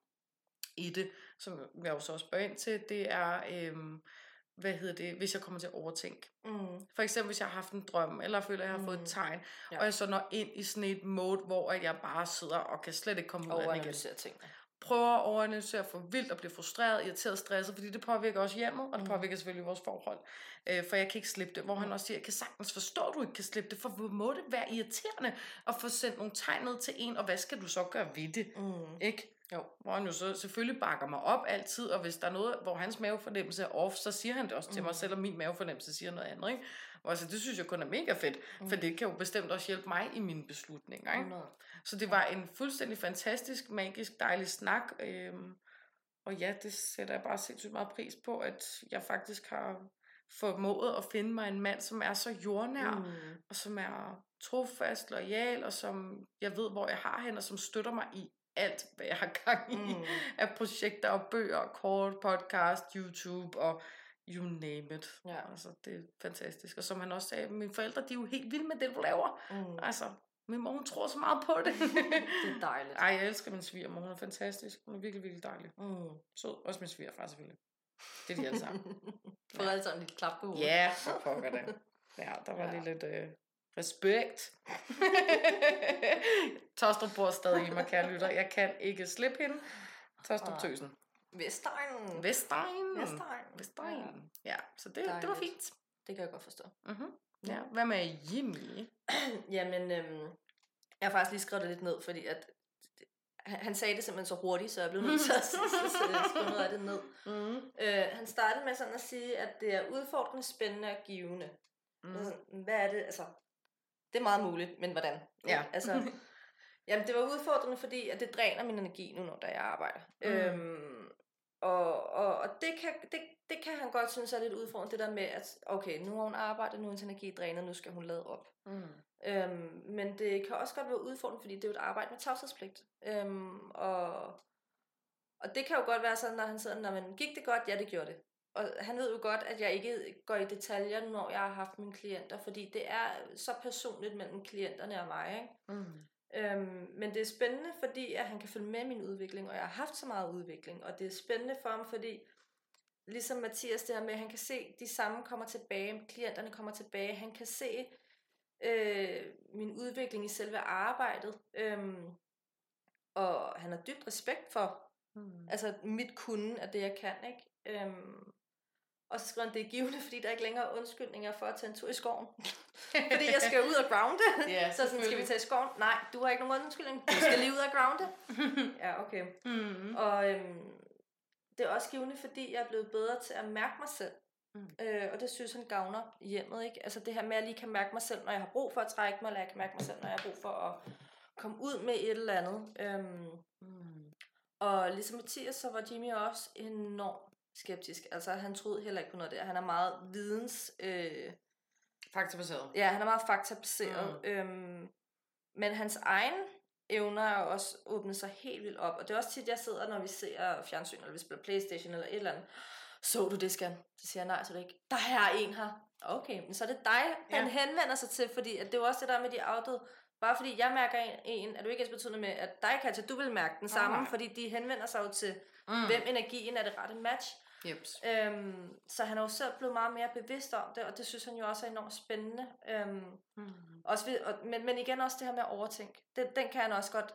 i det, som jeg jo så også spørger ind til, det er, øhm, hvad hedder det, hvis jeg kommer til at overtænke. Mm. For eksempel, hvis jeg har haft en drøm, eller føler, at jeg har mm. fået et mm. tegn, ja. og jeg så når ind i sådan et mode, hvor jeg bare sidder og kan slet ikke komme ud af det igen. Prøver at overanalysere for vildt og blive frustreret, irriteret, stresset, fordi det påvirker også hjemmet, og det mm. påvirker selvfølgelig vores forhold. Øh, for jeg kan ikke slippe det. Hvor mm. han også siger, jeg kan sagtens forstå, at du ikke kan slippe det, for hvor må det være irriterende at få sendt nogle tegn ned til en, og hvad skal du så gøre ved det? Mm. Ikke? Jo, hvor han jo så selvfølgelig bakker mig op altid, og hvis der er noget, hvor hans mavefornemmelse er off, så siger han det også mm. til mig, mm. selvom min mavefornemmelse siger noget andet. Ikke? Og altså, det synes jeg kun er mega fedt, mm. for det kan jo bestemt også hjælpe mig i mine beslutninger. Ikke? Mm. Så det var en fuldstændig fantastisk, magisk, dejlig snak. Øhm, og ja, det sætter jeg bare sindssygt meget pris på, at jeg faktisk har formået at finde mig en mand, som er så jordnær, mm. og som er trofast, lojal, og som jeg ved, hvor jeg har hende, og som støtter mig i alt, hvad jeg har gang i mm. af projekter og bøger, kort, podcast, YouTube og you name it. Ja. Altså, det er fantastisk. Og som han også sagde, mine forældre, de er jo helt vilde med det, du laver. Mm. Altså, min mor, hun tror så meget på det. det er dejligt. Ej, jeg elsker min svigermor. Hun er fantastisk. Hun er virkelig, virkelig dejlig. Mm. Så også min svigerfar selvfølgelig. Det er de alle sammen. Får ja. alle sammen lidt klap på hovedet. Ja, for pokker det. Ja, der var ja. lige lidt... Øh, Respekt. Tostrup bor stadig i mig, kære lytter. Jeg kan ikke slippe hende. Tostrup Tøsen. Vestegn. Vestegn. Vestegn. Vestegn. Ja, så det, det var fint. Det kan jeg godt forstå. Mm-hmm. Ja, hvad med Jimmy? Jamen, øhm, jeg har faktisk lige skrevet det lidt ned, fordi at han sagde det simpelthen så hurtigt, så jeg blev nødt til at skrive noget af det ned. Mm. Øh, han startede med sådan at sige, at det er udfordrende, spændende og givende. Mm. Altså, hvad er det? Altså, det er meget muligt, men hvordan? Ja. Altså, jamen, det var udfordrende, fordi at det dræner min energi nu, når jeg arbejder. Mm. Øhm, og, og, og det, kan, det, det kan han godt synes er lidt udfordrende, det der med, at okay, nu har hun arbejdet, nu er hendes energi drænet, nu skal hun lade op. Mm. Øhm, men det kan også godt være udfordrende, fordi det er jo et arbejde med tavshedspligt. Øhm, og, og det kan jo godt være sådan, når han sidder, når man gik det godt? Ja, det gjorde det og han ved jo godt, at jeg ikke går i detaljer, når jeg har haft mine klienter, fordi det er så personligt mellem klienterne og mig. Ikke? Mm. Øhm, men det er spændende, fordi at han kan følge med min udvikling, og jeg har haft så meget udvikling, og det er spændende for ham, fordi ligesom Mathias der med, at han kan se, de samme kommer tilbage, klienterne kommer tilbage, han kan se øh, min udvikling i selve arbejdet, øhm, og han har dybt respekt for mm. altså mit kunde af det, jeg kan. Ikke? Øhm, og så skriver han, det er givende, fordi der er ikke længere undskyldninger for at tage en tur i skoven. fordi jeg skal ud og grounde. Ja, så sådan, skal vi tage i skoven? Nej, du har ikke nogen undskyldning. Du skal lige ud og grounde. ja, okay. Mm-hmm. Og øhm, det er også givende, fordi jeg er blevet bedre til at mærke mig selv. Mm. Øh, og det synes han gavner hjemmet. Ikke? Altså det her med, at jeg lige kan mærke mig selv, når jeg har brug for at trække mig, eller jeg kan mærke mig selv, når jeg har brug for at komme ud med et eller andet. Øhm, mm. Og ligesom Mathias, så var Jimmy også enormt skeptisk. Altså, han troede heller ikke på noget der. Han er meget videns... Øh, faktabaseret. Ja, han er meget faktabaseret. Mm. Øhm, men hans egen evner er også åbnet sig helt vildt op. Og det er også tit, jeg sidder, når vi ser fjernsyn, eller vi spiller Playstation, eller et eller andet. Så du det, skal? Så siger jeg, nej, så det ikke. Der er en her. Okay, men så er det dig, han ja. henvender sig til, fordi at det er jo også det der med de afdøde bare fordi jeg mærker en, en er du ikke ens betydende med, at dig, Katja, du vil mærke den samme, oh, fordi de henvender sig jo til, mm. hvem energien er det rette match. Yep. Øhm, så han er jo selv blevet meget mere bevidst om det, og det synes han jo også er enormt spændende. Øhm, mm. også ved, og, men, men igen også det her med at overtænke. Den, den kan han også godt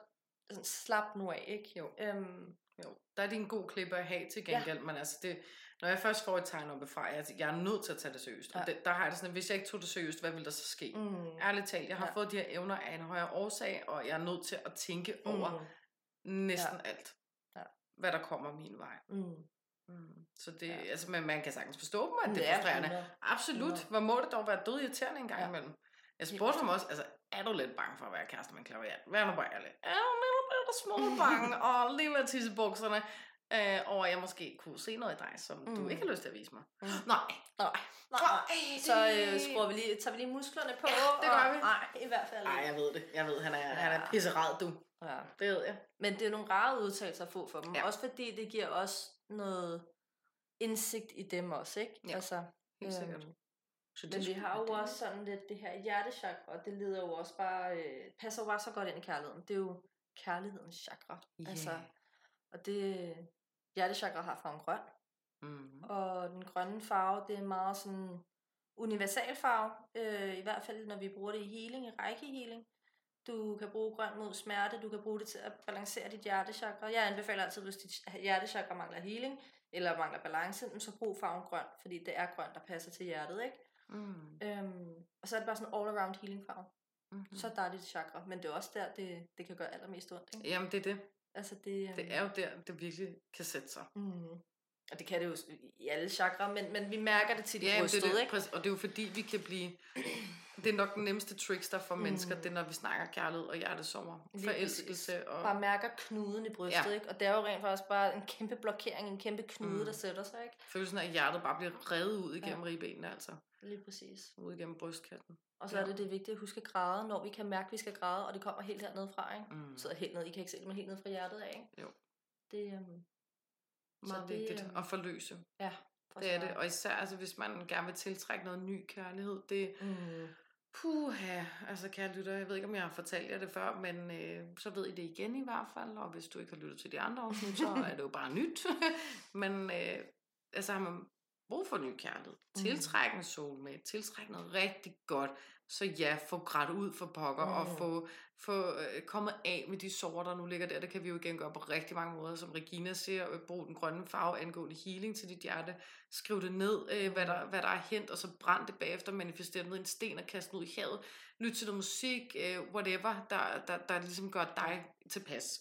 sådan, slappe nu af, ikke? Jo. Øhm, jo. Der er det en god klip at have til gengæld, ja. men altså det, når jeg først får et tegn op fra, jeg, jeg er nødt til at tage det seriøst. Ja. Og det, der har jeg det sådan, at hvis jeg ikke tog det seriøst, hvad ville der så ske? Mm. Ærligt talt, jeg har ja. fået de her evner af en højere årsag, og jeg er nødt til at tænke mm. over næsten ja. alt, ja. hvad der kommer min vej. Mm. Mm. Så det, ja. altså, men man kan sagtens forstå dem, at det er frustrerende. Absolut. Ja. Hvor må det dog være død irriterende en gang ja. imellem. Jeg spurgte ham også, altså, er du lidt bange for at være kæreste med en klaverjant? Vær nu bare ærlig. Er du lidt, små bange, og lige med tissebukserne, øh, og jeg måske kunne se noget i dig, som mm. du ikke har lyst til at vise mig. Mm. Nej. Nej. Nej. Nej. Så øh, skruer vi lige, tager vi lige musklerne på. Ja, det gør vi. Nej, i hvert fald. Nej, jeg ved det. Jeg ved, han er, ja. han er pisserad, du. Ja. Det ved jeg. Men det er nogle rare udtalelser at få for dem. Ja. Også fordi det giver os noget indsigt i dem også, ikke? Ja, altså, helt sikkert. Øhm, så men vi har jo det. også sådan lidt det her hjertechakra, og det leder jo også bare, øh, passer jo bare så godt ind i kærligheden. Det er jo kærlighedens chakra. Yeah. Altså, og det, hjertechakra har farven grøn. Mm. Og den grønne farve, det er meget sådan universal farve, øh, i hvert fald når vi bruger det i healing, i rækkehealing. Du kan bruge grøn mod smerte, du kan bruge det til at balancere dit hjertechakra. Jeg anbefaler altid, hvis dit hjertechakra mangler healing, eller mangler balance, så brug farven grøn, fordi det er grøn, der passer til hjertet, ikke? Mm. Øhm, og så er det bare sådan all-around healing farve. Mm-hmm. Så er dit chakra, men det er også der, det, det kan gøre allermest ondt, ikke? Jamen, det er det. Altså, det, um... det er jo der, det virkelig kan sætte sig. Mm. Og det kan det jo i alle chakra, men, men vi mærker det tit i ja, brystet, det, det, ikke? Og det er jo fordi, vi kan blive... Det er nok den nemmeste trickster for mm. mennesker, det er, når vi snakker kærlighed og hjertesommer. Forelskelse og... Bare mærker knuden i brystet, ja. ikke? Og det er jo rent faktisk bare en kæmpe blokering, en kæmpe knude, mm. der sætter sig, ikke? Følelsen af, at hjertet bare bliver revet ud igennem ja. ribbenene, altså. Lige præcis. Ud igennem brystkatten. Og så ja. er det det vigtigt at huske at græde, når vi kan mærke, at vi skal græde, og det kommer helt hernede fra, ikke? Mm. Så helt ned, I kan ikke se det, men helt ned fra hjertet af, ikke? Jo. Det, um, meget det, vigtigt um, at forløse. Ja. For det er det, og især altså, hvis man gerne vil tiltrække noget ny kærlighed, det, mm. Puha, altså kære lytter, jeg ved ikke, om jeg har fortalt jer det før, men øh, så ved I det igen i hvert fald, og hvis du ikke har lyttet til de andre afsnit, så er det jo bare nyt. men øh, altså har man brug for ny kærlighed, mm. tiltrække en soulmate, tiltrække noget rigtig godt, så ja, få grædt ud for pokker, mm. og få, få øh, kommet af med de sår, der nu ligger der. Det kan vi jo igen gøre på rigtig mange måder, som Regina siger, øh, brug den grønne farve angående healing til dit hjerte. Skriv det ned, øh, hvad, der, hvad der er hent, og så brænd det bagefter, manifester ned en sten og kast ud i havet. Lyt til noget musik, øh, whatever, der, der, der ligesom gør dig tilpas.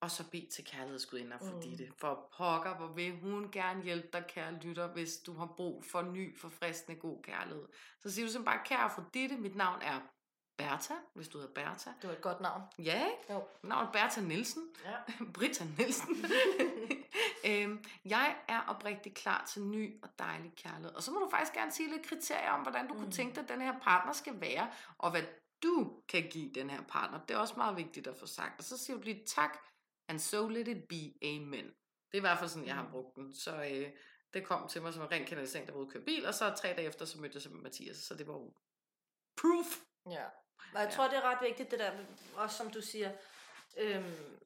Og så bed til kærlighedsgudinder for mm. det. For pokker, hvor vil hun gerne hjælpe dig, kære lytter, hvis du har brug for ny, forfriskende, god kærlighed. Så siger du simpelthen bare, kære for det, mit navn er Bertha, hvis du hedder Bertha. Det var et godt navn. Ja, jo. navnet Bertha Nielsen. Ja. Britta Nielsen. øhm, jeg er oprigtig klar til ny og dejlig kærlighed. Og så må du faktisk gerne sige lidt kriterier om, hvordan du mm. kunne tænke dig, at den her partner skal være, og hvad du kan give den her partner. Det er også meget vigtigt at få sagt. Og så siger du lige tak, and so let it be, amen. Det er i hvert fald sådan, jeg har mm. brugt den. Så øh, det kom til mig som en ren kanalisering, der var ude køre bil, og så tre dage efter, så mødte jeg sig med Mathias, så det var jo proof. Ja, og jeg ja. tror, det er ret vigtigt, det der, også som du siger, øhm,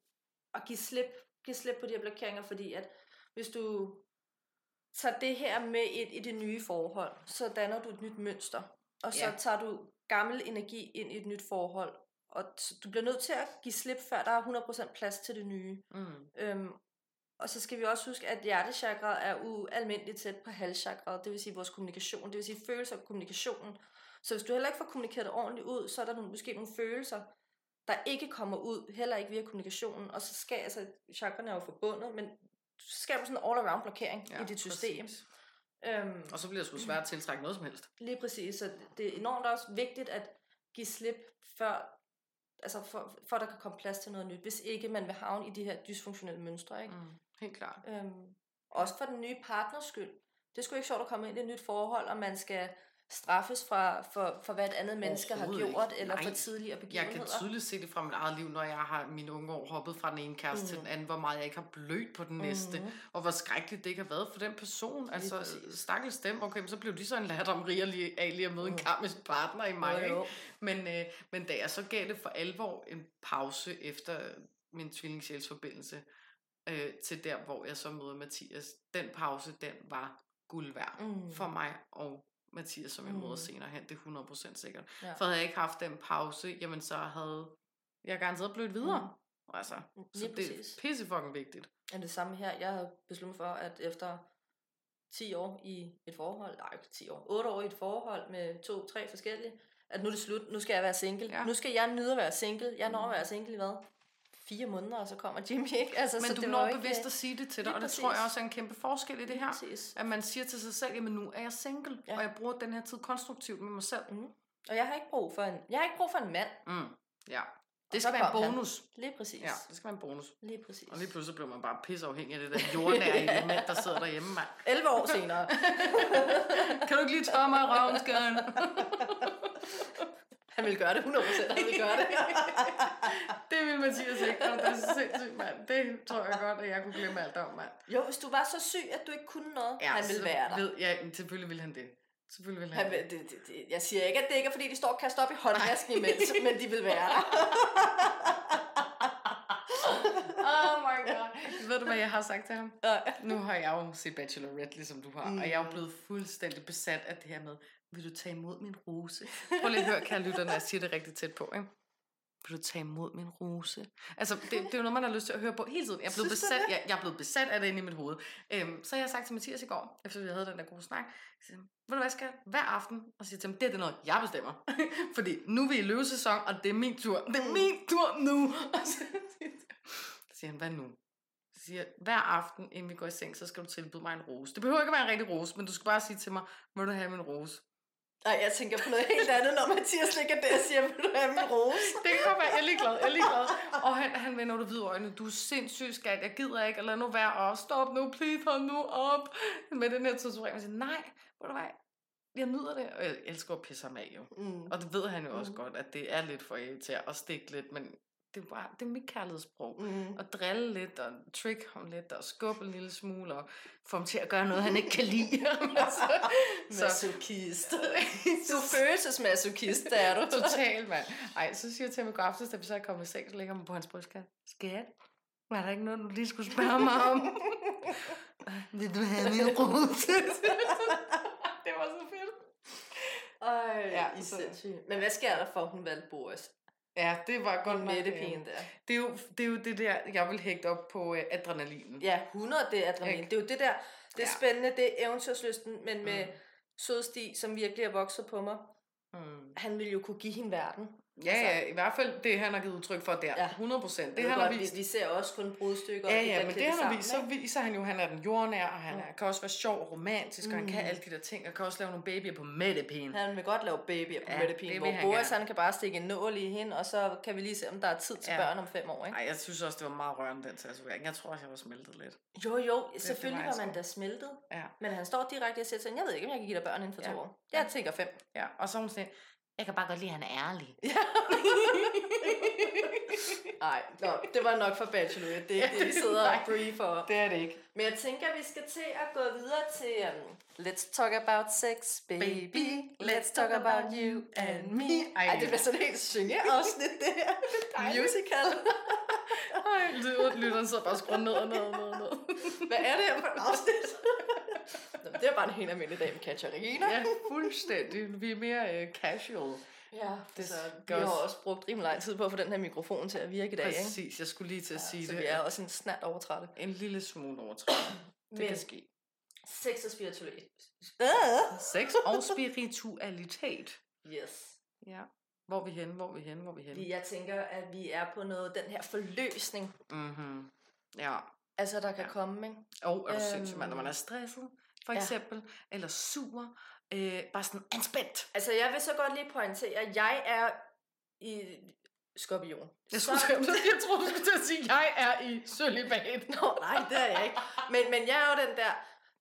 at give slip, give slip på de her blokeringer, fordi at hvis du tager det her med ind i det nye forhold, så danner du et nyt mønster, og så ja. tager du gammel energi ind i et nyt forhold, og du bliver nødt til at give slip, før der er 100% plads til det nye. Mm. Øhm, og så skal vi også huske, at hjertechakra er ualmindeligt tæt på halschakra, det vil sige vores kommunikation, det vil sige følelser og kommunikationen. Så hvis du heller ikke får kommunikeret det ordentligt ud, så er der nogle, måske nogle følelser, der ikke kommer ud, heller ikke via kommunikationen, og så skal, altså, chakraerne er jo forbundet, men så skal du sådan en all-around blokering ja, i dit system. Øhm, og så bliver det sgu svært at tiltrække noget som helst. Lige præcis, så det er enormt også vigtigt at give slip, før altså for, for at der kan komme plads til noget nyt, hvis ikke man vil havne i de her dysfunktionelle mønstre. Ikke? Mm, helt klart. Øhm, også for den nye partners skyld. Det skulle ikke sjovt at komme ind i et nyt forhold, og man skal straffes fra, for, for hvad et andet menneske har gjort, ikke. eller Nej. for tidligere begivenheder. Jeg kan tydeligt se det fra mit eget liv, når jeg har mine unge år hoppet fra den ene kæreste mm. til den anden, hvor meget jeg ikke har blødt på den mm. næste, og hvor skrækkeligt det ikke har været for den person. Lige altså, stakkels dem, okay, så blev de så en lattermrig af lige at møde mm. en karmisk partner i mig. Jo, jo. Men, øh, men da jeg så gav det for alvor en pause efter min tvillingssjælsforbindelse, øh, til der, hvor jeg så møder Mathias, den pause, den var guld værd mm. for mig og Mathias, som jeg møder mm. senere hen, det er 100% sikkert. Ja. For havde jeg ikke haft den pause, jamen så havde jeg garanteret videre. Mm. Altså, mm, så det er pisse fucking vigtigt. Er det samme her? Jeg har besluttet for, at efter 10 år i et forhold, nej ikke 10 år, 8 år i et forhold med to, tre forskellige, at nu er det slut, nu skal jeg være single. Ja. Nu skal jeg nyde at være single. Jeg når at mm. være single i hvad? Fire måneder, og så kommer Jimmy, ikke? Altså, Men så du det når bevidst ikke... at sige det til dig, og det præcis. tror jeg også er en kæmpe forskel i det her. Præcis. At man siger til sig selv, jamen nu er jeg single, ja. og jeg bruger den her tid konstruktivt med mig selv. Mm. Og jeg har ikke brug for en, jeg har ikke brug for en mand. Mm. Ja. Det skal være en bonus. Han. Lige præcis. Ja, det skal være en bonus. Lige præcis. Og lige pludselig bliver man bare pisseafhængig af det der jordnære ja. element, der sidder derhjemme, mand. 11 år senere. kan du ikke lige tørre mig i røven, Han vil gøre det 100%, han vil gøre det. Mathias og det er så sindssygt, mand. Det tror jeg godt, at jeg kunne glemme alt om, mand. Jo, hvis du var så syg, at du ikke kunne noget, ja, han ville være der. Ved, ja, selvfølgelig vil han det. Selvfølgelig vil han, han det, det, det. Jeg siger ikke, at det ikke er, fordi de står og kaster op i håndvasken imens, men de vil være der. oh my god. Ved du, hvad jeg har sagt til ham? Nu har jeg jo set Bachelorette, ligesom du har, mm. og jeg er jo blevet fuldstændig besat af det her med, vil du tage imod min rose? Prøv lige at høre, kære lytter, når jeg siger det rigtig tæt på, ikke? Vil du tage imod min rose? Altså, det, det er jo noget, man har lyst til at høre på hele tiden. Jeg er blevet, besat, jeg, jeg er blevet besat af det inde i mit hoved. Øhm, så jeg har sagt til Mathias i går, efter vi havde den der gode snak, siger, ved du hvad, skal hver aften, og siger til ham, det er det noget, jeg bestemmer. Fordi nu er vi i løvesæson, og det er min tur. Det er min tur nu. Og så siger han, hvad nu? Så siger hver aften, inden vi går i seng, så skal du tilbyde mig en rose. Det behøver ikke at være en rigtig rose, men du skal bare sige til mig, må du have min rose? Nej, jeg tænker på noget helt andet, når Mathias ligger der og siger, vil du have min rose? det kan være, jeg er ligeglad, jeg er ligeglad. Og han, han vender du hvide øjne, du er sindssygt skat, jeg gider ikke, lad nu være, og stop nu, please, hold nu op. Med den her tatovering, jeg siger, nej, hvor du hvad, jeg nyder det, og jeg elsker at pisse ham af jo. Mm. Og det ved han jo mm. også godt, at det er lidt for til at stikke lidt, men det er, bare, det er mit kærlighedssprog. Mm. At drille lidt, og trick ham lidt, og skubbe en lille smule, og få ham til at gøre noget, han ikke kan lide. altså, masochist. du følelsesmasochist, der er du. Totalt, mand. Ej, så siger jeg til ham i går aftes, da vi så er kommet i seng, så ligger man på hans brystkast. Skat, var der ikke noget, du lige skulle spørge mig om? Vil du have min rose? det var så fedt. Ej, ja, I så... Men hvad sker der for, at hun valgte Boris? Ja, det var godt med det pæne der. Det er, jo, det er jo det der, jeg vil hægte op på uh, adrenalinen. Ja, 100 det er adrenalin. Det er jo det der, det er ja. spændende, det er eventyrslysten, men med mm. sødstig, som virkelig er vokset på mig. Mm. Han ville jo kunne give hende verden. Ja, altså, ja, i hvert fald det, han har givet udtryk for der. Ja. 100 procent. Det, han har vist. Vi, vi ser også kun brudstykker. Ja, ja, men det, han har vist, så viser han jo, at han er den jordnær, og han er, kan også være sjov og romantisk, mm. og han kan mm. alle de der ting, og kan også lave nogle babyer på mættepin. Han vil godt lave babyer på ja, mættepin, hvor Boris han kan bare stikke en nål i hende, og så kan vi lige se, om der er tid til ja. børn om fem år. Ikke? Ej, jeg synes også, det var meget rørende, den tatovering. Jeg tror også, jeg var smeltet lidt. Jo, jo, det, selvfølgelig det var, var man da smeltet. Ja. Men han står direkte og siger sådan, jeg ved ikke, om jeg kan give dig børn inden for ja. to år. Jeg tænker fem. Ja, og så hun jeg kan bare godt lide, at han er ærlig. Ja. Nej, det var nok for bachelor. Det er ikke det, vi sidder og briefer. Det er det ikke. Men jeg tænker, at vi skal til at gå videre til um, Let's talk about sex, baby. baby. Let's talk about you and me. Ej, Ej det bliver sådan helt synge-afsnit, det her. Musical. Ej, lytteren sidder bare og ned og ned ned. Hvad er det her for et afsnit? det er bare en helt almindelig dag med Katja Regina. ja, fuldstændig. Vi er mere uh, casual. Ja, det så vi har også brugt rimelig lang tid på at få den her mikrofon til at virke i dag. Præcis, ikke? jeg skulle lige til at ja, sige så det. vi er også en snart overtrætte. En lille smule overtrætte. Det Men, kan ske. Sex og spiritualitet. Sex og spiritualitet. Yes. Ja. Hvor er vi henne, hvor er vi henne, hvor er vi henne? Jeg tænker, at vi er på noget, den her forløsning. Mhm. Ja. Altså, der kan ja. komme, ikke? Åh, oh, er du øhm, sindssygt, Når man er stresset, for eksempel, ja. eller sur, øh, bare sådan anspændt. Altså, jeg vil så godt lige pointere, at jeg er i skorpion. Jeg, skulle, så... jeg troede, du skulle til at sige, at jeg er i sølibat. Nå, nej, det er jeg ikke. Men, men jeg er jo den der,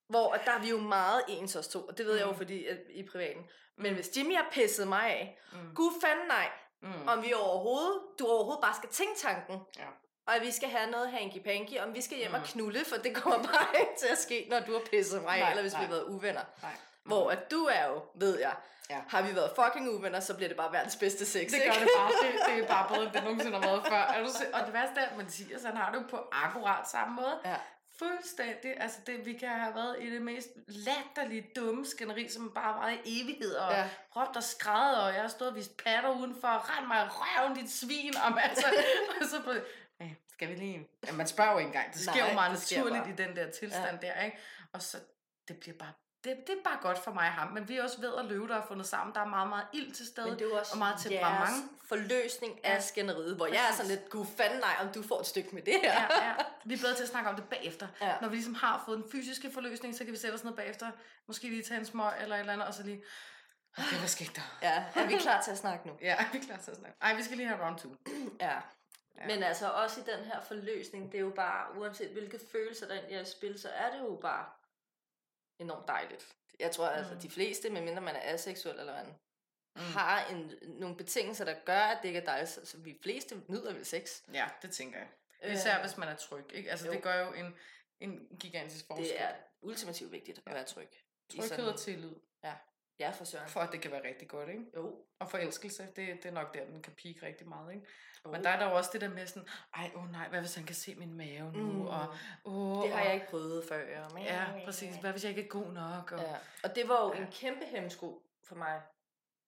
Hvor at der er vi jo meget ens os to, og det ved mm. jeg jo fordi at, i privaten. Men hvis Jimmy har pisset mig af, mm. gud fanden nej, mm. om vi overhovedet, du overhovedet bare skal tænke tanken. Ja. Og vi skal have noget hanky-panky, om vi skal hjem mm. og knulle, for det kommer bare ikke til at ske, når du har pisset mig af, eller hvis nej. vi har været uvenner. Nej. Hvor at du er jo, ved jeg, ja. har vi været fucking uvenner, så bliver det bare verdens bedste sex. Det gør det bare. Det, det er bare bedre, end det nogensinde har været før. Er du og det værste er, at Mathias, han har det jo på akkurat samme måde. Ja. Fuldstændig. Altså, det, vi kan have været i det mest latterlige dumme skænderi, som bare var i evighed, og ja. råbt og skrædder, og jeg har stået og vist patter udenfor, og rent mig røven, dit svin, og, altså, og så skal vi lige... Ja, man spørger jo ikke engang. Det sker Nej, jo meget naturligt i den der tilstand ja. der, ikke? Og så, det bliver bare det, det er bare godt for mig og ham, men vi er også ved at løbe, der er fundet sammen. Der er meget, meget ild til stede, men det er også og meget temperament. forløsning af skænderiet, hvor Præcis. jeg er sådan lidt, gud fanden nej, om du får et stykke med det her. Ja, ja. Vi er bedre til at snakke om det bagefter. Ja. Når vi ligesom har fået den fysiske forløsning, så kan vi sætte os ned bagefter, måske lige tage en smøg eller et eller andet, og så lige, okay, hvad skete der? Ja, er vi klar til at snakke nu? Ja, er vi klar til at snakke? Ej, vi skal lige have round two. ja. Ja. Men altså også i den her forløsning, det er jo bare, uanset hvilke følelser der er i spil, så er det jo bare enormt dejligt. Jeg tror, mm. altså de fleste, medmindre man er aseksuel eller man mm. har en, nogle betingelser, der gør, at det ikke er dejligt. Så, så vi fleste nyder vel sex. Ja, det tænker jeg. Især øh, hvis man er tryg. Ikke? Altså jo. det gør jo en, en gigantisk forskel. Det er ultimativt vigtigt at være tryg. Tryghed og tillid. Ja. Ja, for søren. For at det kan være rigtig godt, ikke? Jo. Og forelskelse, det, det er nok der, den kan pike rigtig meget, ikke? Oh. Men der er der jo også det der med sådan, ej, åh oh nej, hvad hvis han kan se min mave nu? Mm. Og, oh, det har jeg ikke prøvet før. Men, ja, præcis. Hvad hvis jeg ikke er god nok? Og, ja. og det var jo ja. en kæmpe hemmesko for mig,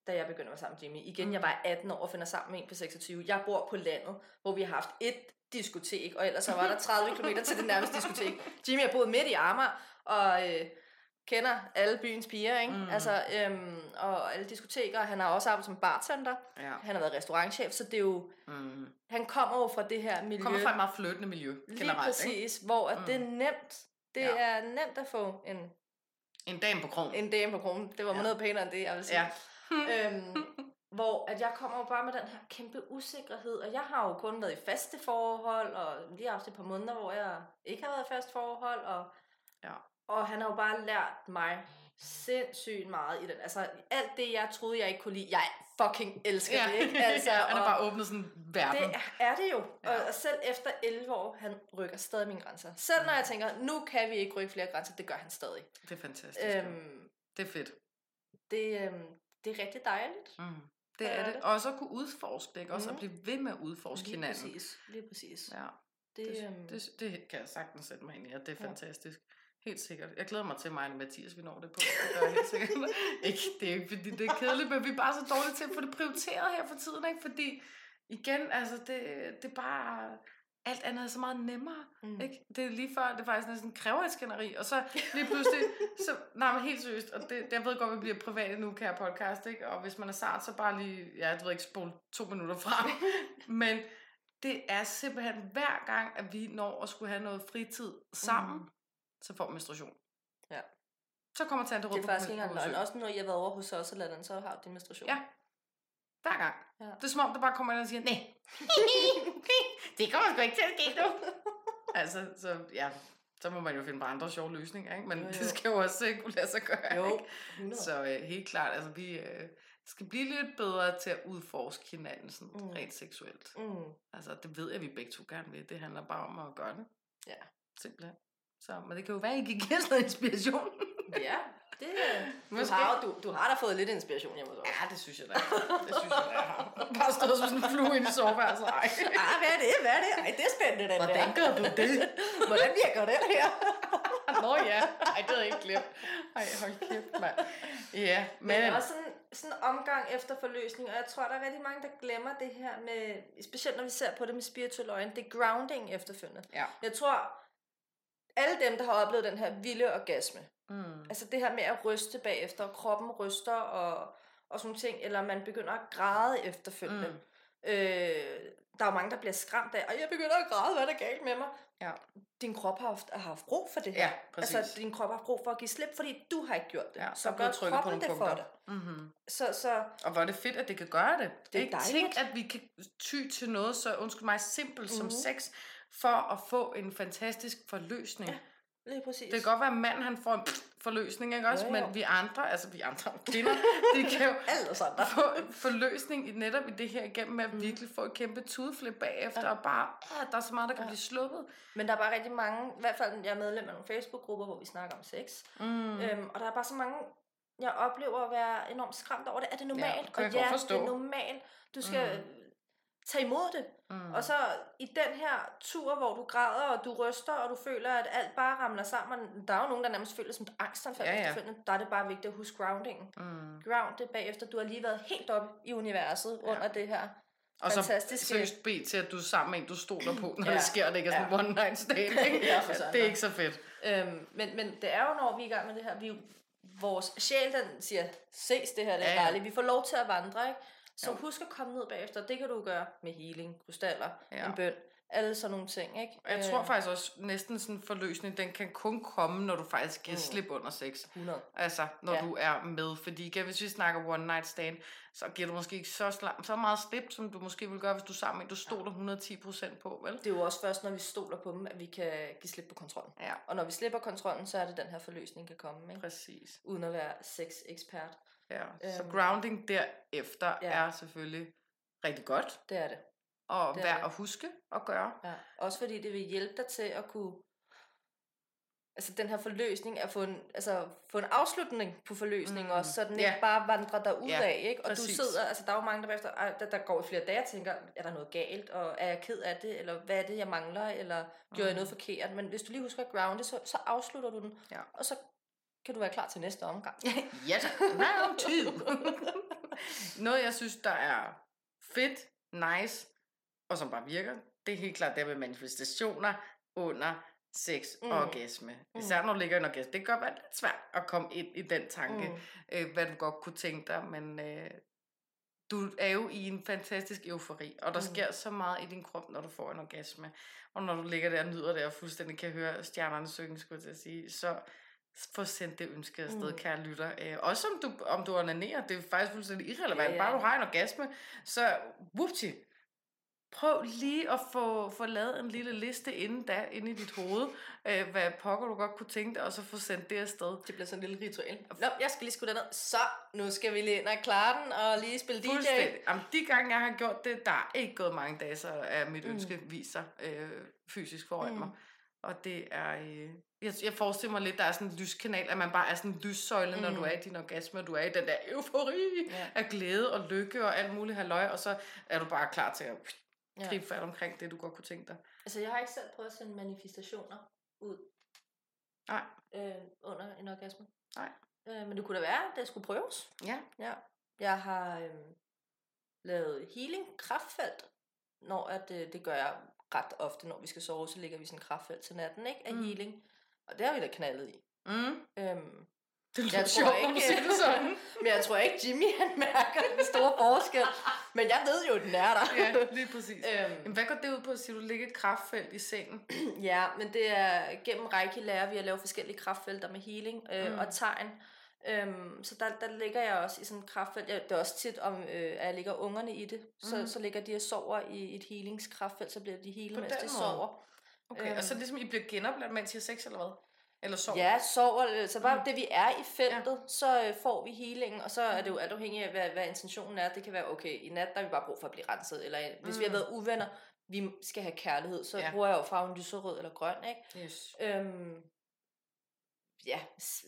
da jeg begyndte at være sammen med Jimmy. Igen, mm. jeg var 18 år og finder sammen med en på 26. Jeg bor på landet, hvor vi har haft et diskotek, og ellers så var der 30 km til det nærmeste diskotek. Jimmy har boet midt i Amager, og øh, kender alle byens piger, ikke? Mm. Altså, øhm, og alle diskoteker. Han har også arbejdet som bartender. Ja. Han har været restaurantchef, så det er jo... Mm. Han kommer jo fra det her miljø. Kommer fra et meget flyttende miljø, generelt, Lige præcis, ikke? hvor at mm. det er nemt. Det ja. er nemt at få en... En dame på krogen. En dame på krogen. Det var ja. noget pænere end det, jeg vil sige. Ja. øhm, hvor at jeg kommer jo bare med den her kæmpe usikkerhed, og jeg har jo kun været i faste forhold, og lige haft et par måneder, hvor jeg ikke har været i fast forhold, og ja. Og han har jo bare lært mig sindssygt meget i den. Altså, alt det, jeg troede, jeg ikke kunne lide, jeg fucking elsker ja. det, ikke? Altså, ja, han har bare åbnet sådan verden. Det er det jo. Ja. Og selv efter 11 år, han rykker stadig mine grænser. Selv når jeg tænker, nu kan vi ikke rykke flere grænser, det gør han stadig. Det er fantastisk. Øhm, det er fedt. Det, øhm, det er rigtig dejligt. Mm. Det er, er det. det. Og så kunne udforske ikke? Også mm. at blive ved med at udforske lige hinanden. Præcis. Lige præcis. Ja. Det, det, øhm, det, det, kan jeg sagtens sætte mig ind i, og det er ja. fantastisk. Helt sikkert. Jeg glæder mig til mig og Mathias, vi når det på. Det gør jeg helt sikkert. ikke, det er ikke, fordi det er kedeligt, men vi er bare så dårlige til at få det prioriteret her for tiden, ikke? Fordi, igen, altså, det, det er bare... Alt andet er så meget nemmere, mm. ikke? Det er lige før, det faktisk næsten kræver et skænderi, og så lige pludselig, så, nej, men helt seriøst, og det, jeg ved godt, at vi bliver private nu, her podcast, ikke? Og hvis man er sart, så bare lige, ja, jeg ved ikke, spole to minutter frem. men det er simpelthen hver gang, at vi når at skulle have noget fritid sammen, mm så får menstruation. Ja. Så kommer tante Det er faktisk ikke engang løgn. Også når jeg har været over hos os eller den, så har du menstruation. Ja. Hver gang. Ja. Det er som om, der bare kommer ind og siger, nej, det kommer sgu ikke til at ske nu. altså, så ja, så må man jo finde på andre sjove løsninger, ikke? Men jo, jo. det skal jo også ikke kunne lade sig gøre, jo. Ikke? Så uh, helt klart, altså vi uh, skal blive lidt bedre til at udforske hinanden sådan mm. rent seksuelt. Mm. Altså, det ved jeg, vi begge to gerne vil. Det handler bare om at gøre det. Ja. Simpelthen. Så, men det kan jo være, at I os noget inspiration. ja, det, du, har, du, du har da fået lidt inspiration hjemme hos os. Ja, det synes jeg da. Det synes jeg da, jeg har. Bare stået som sådan en flue inde i soveværelset. Ej. Ah, hvad er det? Hvad er det? Ej, det er spændende, den Hvordan der. gør du det? Hvordan virker det her? Nå ja, ej, det havde jeg ikke glemt. Ej, hold kæft, mand. Ja, men... men også sådan, sådan en omgang efter forløsning, og jeg tror, der er rigtig mange, der glemmer det her med, specielt når vi ser på det med spirituelle øjne, det er grounding efterfølgende. Ja. Jeg tror, alle dem, der har oplevet den her vilde orgasme, mm. altså det her med at ryste bagefter, og kroppen ryster og, og sådan ting, eller man begynder at græde efterfølgende. Mm. Øh, der er jo mange, der bliver skræmt af, og jeg begynder at græde, hvad er der galt med mig? Ja. Din krop har haft, har haft brug for det her. Ja, præcis. Altså, din krop har brug for at give slip, fordi du har ikke gjort det. Ja, så gør kroppen det for dig. Mm-hmm. Så, så, og hvor er det fedt, at det kan gøre det. Det er ikke tænkt, at vi kan ty til noget så, undskyld mig, simpelt mm-hmm. som sex, for at få en fantastisk forløsning. Ja. Lige præcis. Det kan godt være, at manden han får en forløsning, ikke også? Jo, jo. Men vi andre, altså vi andre kvinder, de kan jo andre. få forløsning i netop i det her igennem, at mm. virkelig få et kæmpe tudeflip bagefter, ja. og bare, ah, der er så meget, der kan ja. blive sluppet. Men der er bare rigtig mange, i hvert fald jeg er medlem af nogle Facebook-grupper, hvor vi snakker om sex, mm. øhm, og der er bare så mange jeg oplever at være enormt skræmt over det. Er det normalt? Ja, og ja, forstå. det er normalt. Du skal mm. Tage imod det. Mm. Og så i den her tur, hvor du græder, og du ryster, og du føler, at alt bare ramler sammen. Der er jo nogen, der nærmest føler som et angstanfald ja, ja. Der er det bare vigtigt at huske grounding. Mm. Ground det bagefter. Du har lige været helt oppe i universet ja. under det her og så seriøst bed til, at du er sammen med en, du stoler på, når ja. det sker, det ikke er sådan ja. one night stand. Ikke? ja, det er ikke så fedt. Øhm, men, men det er jo, når vi er i gang med det her, vi vores sjæl, den siger, ses det her, det er ja, ja. Vi får lov til at vandre, ikke? Så jo. husk at komme ned bagefter. Det kan du gøre med healing, krystaller, ja. en bøn, alle sådan nogle ting, ikke? Jeg øh. tror faktisk også, næsten sådan forløsning, den kan kun komme, når du faktisk kan mm. slippe under sex. 100. Altså, når ja. du er med. Fordi igen, hvis vi snakker one night stand, så giver du måske ikke så, slam, så meget slip, som du måske vil gøre, hvis du sammen med du stoler 110% på, vel? Det er jo også først, når vi stoler på dem, at vi kan give slip på kontrollen. Ja. Og når vi slipper kontrollen, så er det den her forløsning kan komme, ikke? Præcis. Uden at være sex-ekspert. Ja, øhm, så grounding derefter ja. er selvfølgelig rigtig godt. Det er det. Og værd at huske at gøre. Ja. Også fordi det vil hjælpe dig til at kunne altså den her forløsning, at få en, altså, få en afslutning på forløsningen mm. også, så den ja. ikke bare vandrer der ud ja, af, ikke? Og præcis. du sidder, altså der er jo mange, der, efter, der, der går i flere dage og tænker, er der noget galt, og er jeg ked af det, eller hvad er det, jeg mangler, eller mm. gjorde jeg noget forkert, men hvis du lige husker at grounde, så, så afslutter du den, ja. og så kan du være klar til næste omgang. ja, round two. noget, jeg synes, der er fedt, nice, og som bare virker, det er helt klart det med manifestationer under sex mm. og orgasme. Mm. Især når du ligger en orgasme. Det kan godt være lidt svært at komme ind i den tanke, mm. øh, hvad du godt kunne tænke dig, men øh, du er jo i en fantastisk eufori, og der mm. sker så meget i din krop, når du får en orgasme. Og når du ligger der og nyder det, og fuldstændig kan høre stjernerne synge, skulle jeg sige, så få sendt det ønske afsted, mm. kære lytter. Øh, også om du, om du onanerer, det er faktisk fuldstændig irrelevant. Ja, ja. Bare du har en orgasme, så whoopty, prøv lige at få, få lavet en lille liste inden da, inde i dit hoved, øh, hvad pokker du godt kunne tænke dig, og så få sendt det afsted. Det bliver sådan en lille ritual. Nå, jeg skal lige skulle ned. Så, nu skal vi lige ind og klare den, og lige spille DJ. Jamen, de gange, jeg har gjort det, der er ikke gået mange dage, så er mit mm. ønske viser øh, fysisk foran mm. mig. Og det er... Øh, jeg, jeg forestiller mig lidt, der er sådan en lyskanal, at man bare er sådan en lyssøjle, mm. når du mm. er i din orgasme, og du er i den der eufori ja. af glæde og lykke og alt muligt halløj, og så er du bare klar til at ja. gribe fat omkring det, du godt kunne tænke dig. Altså, jeg har ikke selv prøvet at sende manifestationer ud. Nej. Øh, under en orgasme. Nej. Øh, men det kunne da være, at det skulle prøves. Ja. Ja. Jeg har øh, lavet healing kraftfelt, når at, øh, det gør jeg ret ofte, når vi skal sove, så ligger vi sådan kraftfelt til natten, ikke? Af mm. healing. Og det har vi da knaldet i. Mm. Øhm, det lyder sjovt, når du siger det sådan. men jeg tror ikke, Jimmy han mærker den store forskel. Men jeg ved jo, at den er der. ja, lige præcis. Øhm, men hvad går det ud på at du ligger et kraftfelt i sengen? ja, men det er gennem Reiki lærer vi at lave forskellige kraftfelter med healing øh, mm. og tegn. Øhm, så der, der ligger jeg også i sådan et kraftfelt. Jeg, det er også tit, om, øh, at jeg ligger ungerne i det. Så, mm. så ligger de og sover i et healingskraftfelt, så bliver de healet, mens de sover. Okay, øhm, og så ligesom I bliver genopladt, mens I har sex, eller hvad? Eller sover? Ja, sover. Så bare mm. det vi er i feltet, ja. så øh, får vi healingen, og så er det jo alt afhængigt af, hvad, hvad intentionen er. Det kan være, okay, i nat der er vi bare brug for at blive renset, eller hvis mm. vi har mm. været uvenner, vi skal have kærlighed, så ja. bruger jeg jo farven lyserød eller grøn, ikke? Yes. Øhm, ja,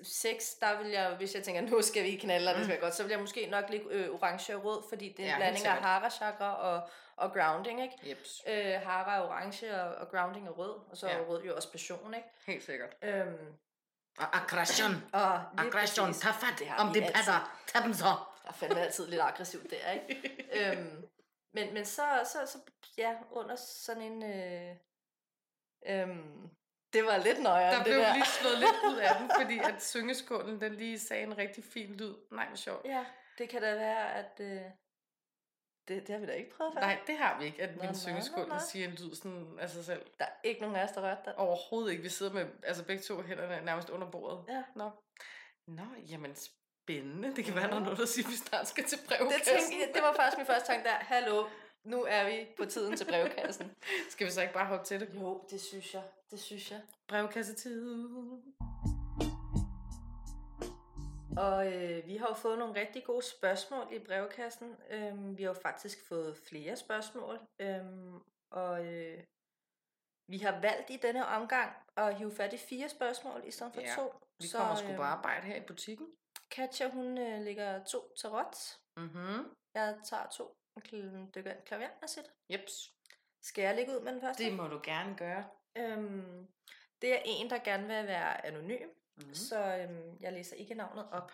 sex, der vil jeg, hvis jeg tænker, nu skal vi knalde, mm. det skal godt, så vil jeg måske nok ligge øh, orange og rød, fordi det er en ja, blanding af hara chakra og, og grounding, ikke? Yep. Øh, hara er orange, og, og grounding er rød, og så ja. er rød jo også passion, ikke? Helt sikkert. Øhm, og aggression. Og aggression, tag fat det om det padder. Tag dem så. Der er fandme altid lidt aggressivt der, ikke? øhm, men, men så, så, så, ja, under sådan en... Øh, øhm, det var lidt nøjere. Der blev det der. lige slået lidt ud af den, fordi at syngeskålen, den lige sagde en rigtig fin lyd. Nej, hvor sjovt. Ja, det kan da være, at... Øh, det, det har vi da ikke prøvet før. Nej, det har vi ikke, at min syngeskål siger en lyd sådan af sig selv. Der er ikke nogen af os, der rørte den. Overhovedet ikke. Vi sidder med altså begge to hænderne nærmest under bordet. Ja. Nå. Nå, jamen spændende. Det kan være, der er noget, der siger, at vi snart skal til brev. Det, tænkte, det var faktisk min første tanke der. Hallo, nu er vi på tiden til brevkassen. Skal vi så ikke bare hoppe til det? Jo, det synes jeg. Det synes jeg. Brevkassetid. Og øh, vi har jo fået nogle rigtig gode spørgsmål i brevkassen. Øhm, vi har jo faktisk fået flere spørgsmål. Øhm, og øh, vi har valgt i denne omgang at hive fat i fire spørgsmål i stedet for Ja, to. Vi kommer sgu på arbejde her i butikken. Katja, hun øh, lægger to tarot. Mhm. Jeg tager to dykker ind klavermæssigt. Jeps. Skal jeg lægge ud med den første? Det må du gerne gøre. Øhm, det er en, der gerne vil være anonym, mm. så øhm, jeg læser ikke navnet op.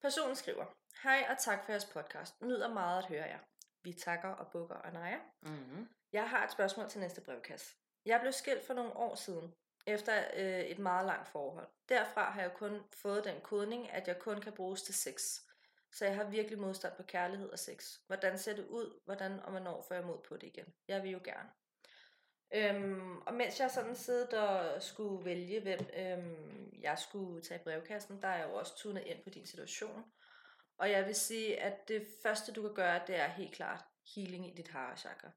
Personen skriver, Hej og tak for jeres podcast. Nyder meget at høre jer. Vi takker og bukker og nejer. Mhm. Jeg har et spørgsmål til næste brevkasse. Jeg blev skilt for nogle år siden, efter øh, et meget langt forhold. Derfra har jeg kun fået den kodning, at jeg kun kan bruges til sex. Så jeg har virkelig modstand på kærlighed og sex. Hvordan ser det ud? Hvordan og hvornår får jeg mod på det igen? Jeg vil jo gerne. Øhm, og mens jeg sådan sidder og skulle vælge, hvem øhm, jeg skulle tage i brevkassen, der er jeg jo også tunet ind på din situation. Og jeg vil sige, at det første, du kan gøre, det er helt klart healing i dit hara chakra.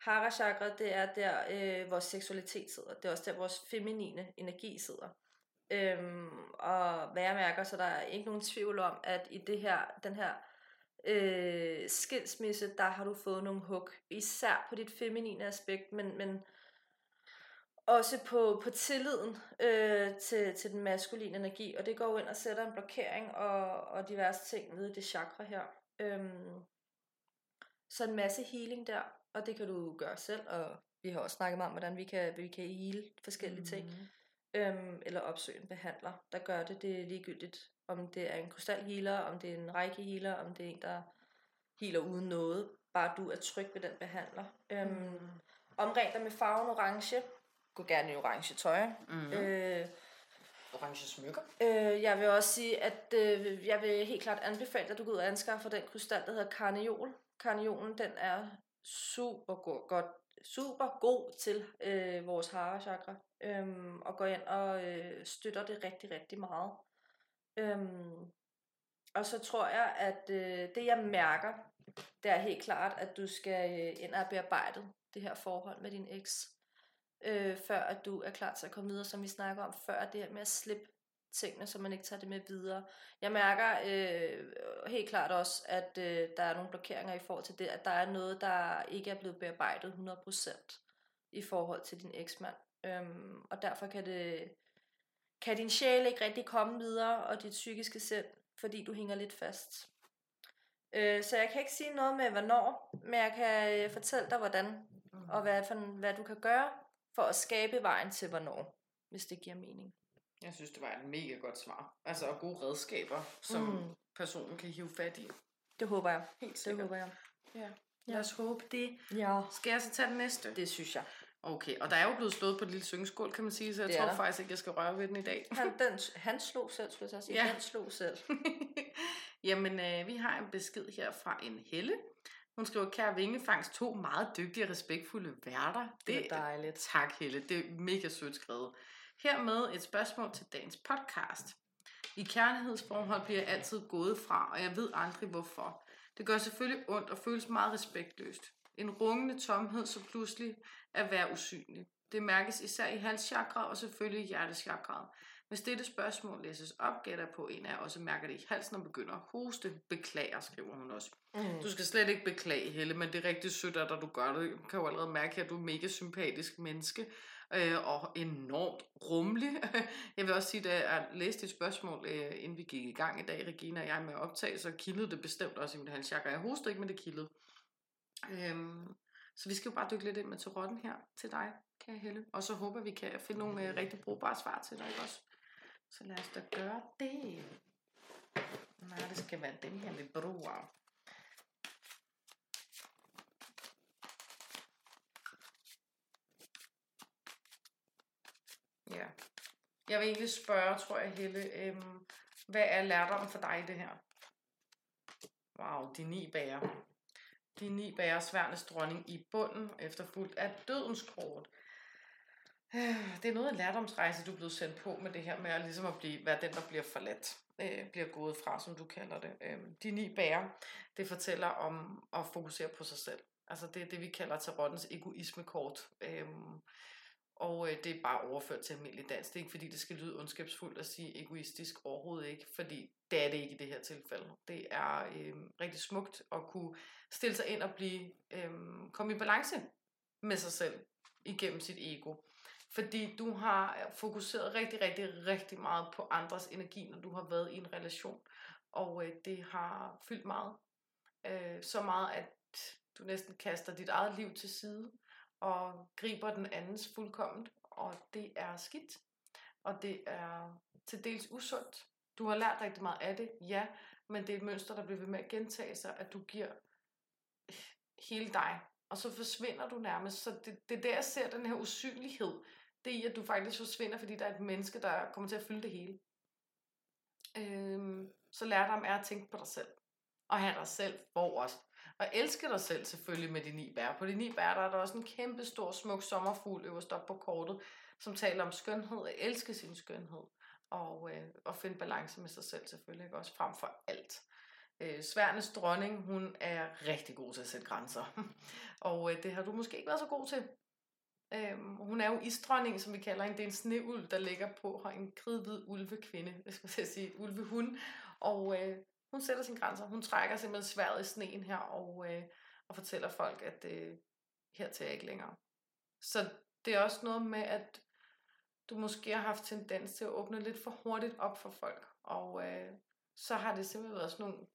Hara chakra, det er der, øh, vores seksualitet sidder. Det er også der, vores feminine energi sidder. Øhm, og hvad jeg mærker, så der er ikke nogen tvivl om, at i det her, den her øh, skilsmisse, der har du fået nogle hug. Især på dit feminine aspekt, men, men også på, på tilliden øh, til, til den maskuline energi. Og det går ind og sætter en blokering og, og diverse ting nede i det chakra her. Øhm, så en masse healing der, og det kan du gøre selv, og vi har også snakket meget om, hvordan vi kan, vi kan heal forskellige mm. ting. Øhm, eller opsøge en behandler, der gør det. Det er ligegyldigt, om det er en krystalhealer, om det er en reiki-healer, om det er en, der healer uden noget. Bare du er tryg ved den behandler. Øhm, Mm. Omring dig med farven orange. Gå gerne i orange tøj. Mhm. Øh, Orange smykker. øh, jeg vil også sige, at øh, jeg vil helt klart anbefale dig, at du går ud og anskaffer den krystal, der hedder karneol. Karneolen, den er super god, godt, super god til øh, vores hara chakra. Øhm, og går ind og øh, støtter det rigtig, rigtig meget. Øhm, og så tror jeg, at øh, det jeg mærker, det er helt klart, at du skal øh, ind og bearbejde det her forhold med din eks, øh, før at du er klar til at komme videre, som vi snakker om før, det her med at slippe tingene, så man ikke tager det med videre. Jeg mærker øh, helt klart også, at øh, der er nogle blokeringer i forhold til det, at der er noget, der ikke er blevet bearbejdet 100% i forhold til din eksmand. Øhm, og derfor kan det kan din sjæl ikke rigtig komme videre, og dit psykiske sind, fordi du hænger lidt fast. Øh, så jeg kan ikke sige noget med hvornår, men jeg kan øh, fortælle dig hvordan, Mhm. og hvad, for, hvad du kan gøre for at skabe vejen til hvornår, hvis det giver mening. Jeg synes, det var et mega godt svar. Altså, og gode redskaber, som mm. Personen kan hive fat i. Det håber jeg. Helt Det sikkert. håber jeg. Ja. Lad os håbe det. Ja. Skal jeg så tage den næste? Det synes jeg. Okay, og der er jo blevet slået på et lille syngeskål, kan man sige, så jeg Det tror der. faktisk ikke, jeg skal røre ved den i dag. Han, den, han slog selv, skulle jeg så sige. Ja. Han slog selv. Jamen, øh, vi har en besked her fra en Helle. Hun skriver, kære Vingefangs, to meget dygtige og respektfulde værter. Det er dejligt. Tak, Helle. Det er mega sødt skrevet. Hermed et spørgsmål til dagens podcast. I kærlighedsforhold bliver jeg altid gået fra, og jeg ved aldrig hvorfor. Det gør selvfølgelig ondt og føles meget respektløst. En rungende tomhed, så pludselig at være usynlig. Det mærkes især i halschakra og selvfølgelig i hjertechakraet. Hvis dette spørgsmål læses op, gætter på, en af også mærker det i halsen og begynder at hoste. Beklager, skriver hun også. Mm. Du skal slet ikke beklage, Helle, men det er rigtig sødt, at du gør det. Jeg kan jo allerede mærke, at du er et mega sympatisk menneske, øh, og enormt rummelig. Jeg vil også sige, at jeg læste dit spørgsmål, øh, inden vi gik i gang i dag, Regina og jeg med optag, så kildede det bestemt også i min halschakra. Jeg hoster ikke, men det kildede. Øhm, så vi skal jo bare dykke lidt ind med tarotten her til dig, kære Helle. Og så håber vi kan finde nogle øh, rigtig brugbare svar til dig også. Så lad os da gøre det. Nej, det skal være den her, vi bruger. Ja. Jeg vil egentlig spørge, tror jeg, Helle, øhm, hvad er lærdommen for dig i det her? Wow, de ni bager. De ni bærer sværnes dronning i bunden, efterfulgt af dødens kort. Det er noget af en lærdomsrejse, du er blevet sendt på med det her med at, ligesom at blive, være den, der bliver forladt. øh, bliver gået fra, som du kalder det. Øh, de ni bærer, det fortæller om at fokusere på sig selv. Altså det er det, vi kalder tarottens egoismekort. Øh, og øh, det er bare overført til almindelig dansk. Det er ikke fordi, det skal lyde ondskabsfuldt at sige egoistisk overhovedet ikke, fordi det er det ikke i det her tilfælde. Det er øh, rigtig smukt at kunne stille sig ind og blive, øh, komme i balance med sig selv igennem sit ego. Fordi du har fokuseret rigtig, rigtig, rigtig meget på andres energi, når du har været i en relation. Og øh, det har fyldt meget. Øh, så meget, at du næsten kaster dit eget liv til side og griber den andens fuldkomment. Og det er skidt. Og det er til dels usundt. Du har lært rigtig meget af det, ja, men det er et mønster, der bliver ved med at gentage sig, at du giver hele dig, og så forsvinder du nærmest. Så det, det er der, jeg ser den her usynlighed det er i, at du faktisk forsvinder, fordi der er et menneske, der kommer til at fylde det hele. Øhm, så lærdom er at tænke på dig selv. Og have dig selv forrest. Og elske dig selv selvfølgelig med de ni bær. På de ni bær, der er der også en kæmpe stor smuk sommerfugl øverst op på kortet, som taler om skønhed og elske sin skønhed. Og, øh, og finde balance med sig selv selvfølgelig, ikke? også frem for alt. Øh, Sværnes dronning, hun er rigtig god til at sætte grænser. og øh, det har du måske ikke været så god til. Øhm, hun er jo isdronning, som vi kalder hende. Det er en sneulv, der ligger på har en kridhvid ulvekvinde, jeg skal sige, ulvehund. Og øh, hun sætter sine grænser. Hun trækker simpelthen sværet i sneen her og, øh, og fortæller folk, at øh, her til ikke længere. Så det er også noget med, at du måske har haft tendens til at åbne lidt for hurtigt op for folk. Og øh, så har det simpelthen været sådan nogle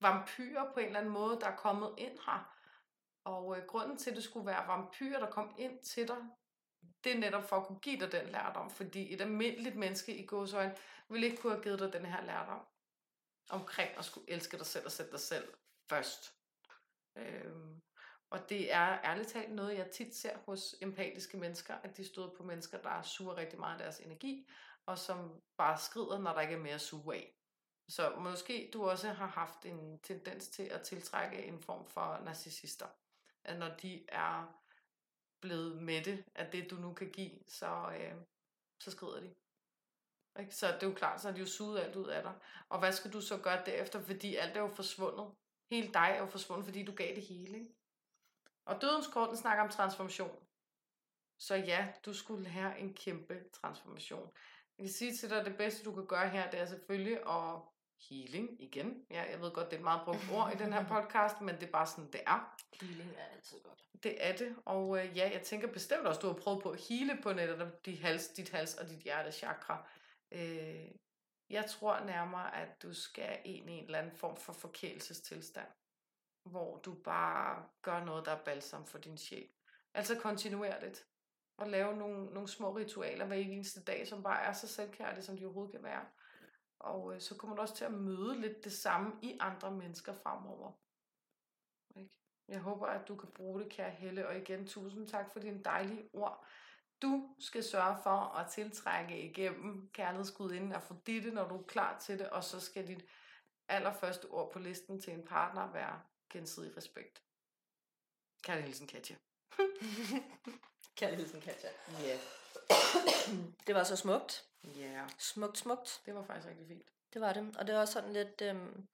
vampyrer på en eller anden måde, der er kommet ind her og øh, grunden til, at det skulle være vampyrer, der kom ind til dig, det er netop for at kunne give dig den lærdom. Fordi et almindeligt menneske i gåsøjne ville ikke kunne have givet dig den her lærdom omkring at skulle elske dig selv og sætte dig selv først. Øhm, og det er ærligt talt noget, jeg tit ser hos empatiske mennesker, at de støder på mennesker, der suger rigtig meget af deres energi, og som bare skrider, når der ikke er mere at suge af. Så måske du også har haft en tendens til at tiltrække en form for narcissister at når de er blevet mætte af det, du nu kan give, så, øh, så skrider de. Ikke? Så det er jo klart, så har de jo suget alt ud af dig. Og hvad skal du så gøre derefter, fordi alt er jo forsvundet. Hele dig er jo forsvundet, fordi du gav det hele. Ikke? Og dødens kort, den snakker om transformation. Så ja, du skulle have en kæmpe transformation. Jeg kan sige til dig, at det bedste du kan gøre her, det er selvfølgelig at healing igen. Ja, jeg ved godt, det er et meget brugt ord i den her podcast, men det er bare sådan, det er. Healing er altid godt. Det er det, og øh, ja, jeg tænker bestemt også, du har prøvet på at hele på netop dit hals, dit hals og dit hjerte chakra. Øh, jeg tror nærmere, at du skal ind i en eller anden form for forkælelsestilstand, hvor du bare gør noget, der er balsam for din sjæl. Altså kontinuerligt. Og lave nogle, nogle små ritualer hver eneste dag, som bare er så selvkærlige, som de overhovedet kan være. Og øh, så kommer du også til at møde lidt det samme i andre mennesker fremover. Ikke? Jeg håber, at du kan bruge det, kære Helle. Og igen, tusind tak for dine dejlige ord. Du skal sørge for at tiltrække igennem kærlighedsgud og få det, når du er klar til det. Og så skal dit allerførste ord på listen til en partner være gensidig respekt. Kærlig hilsen, Katja. Kærlig hilsen, Katja. Ja. Yeah. det var så smukt. Ja. Yeah. Smukt, smukt. Det var faktisk rigtig fint. Det var det. Og det var også sådan lidt... Øhm,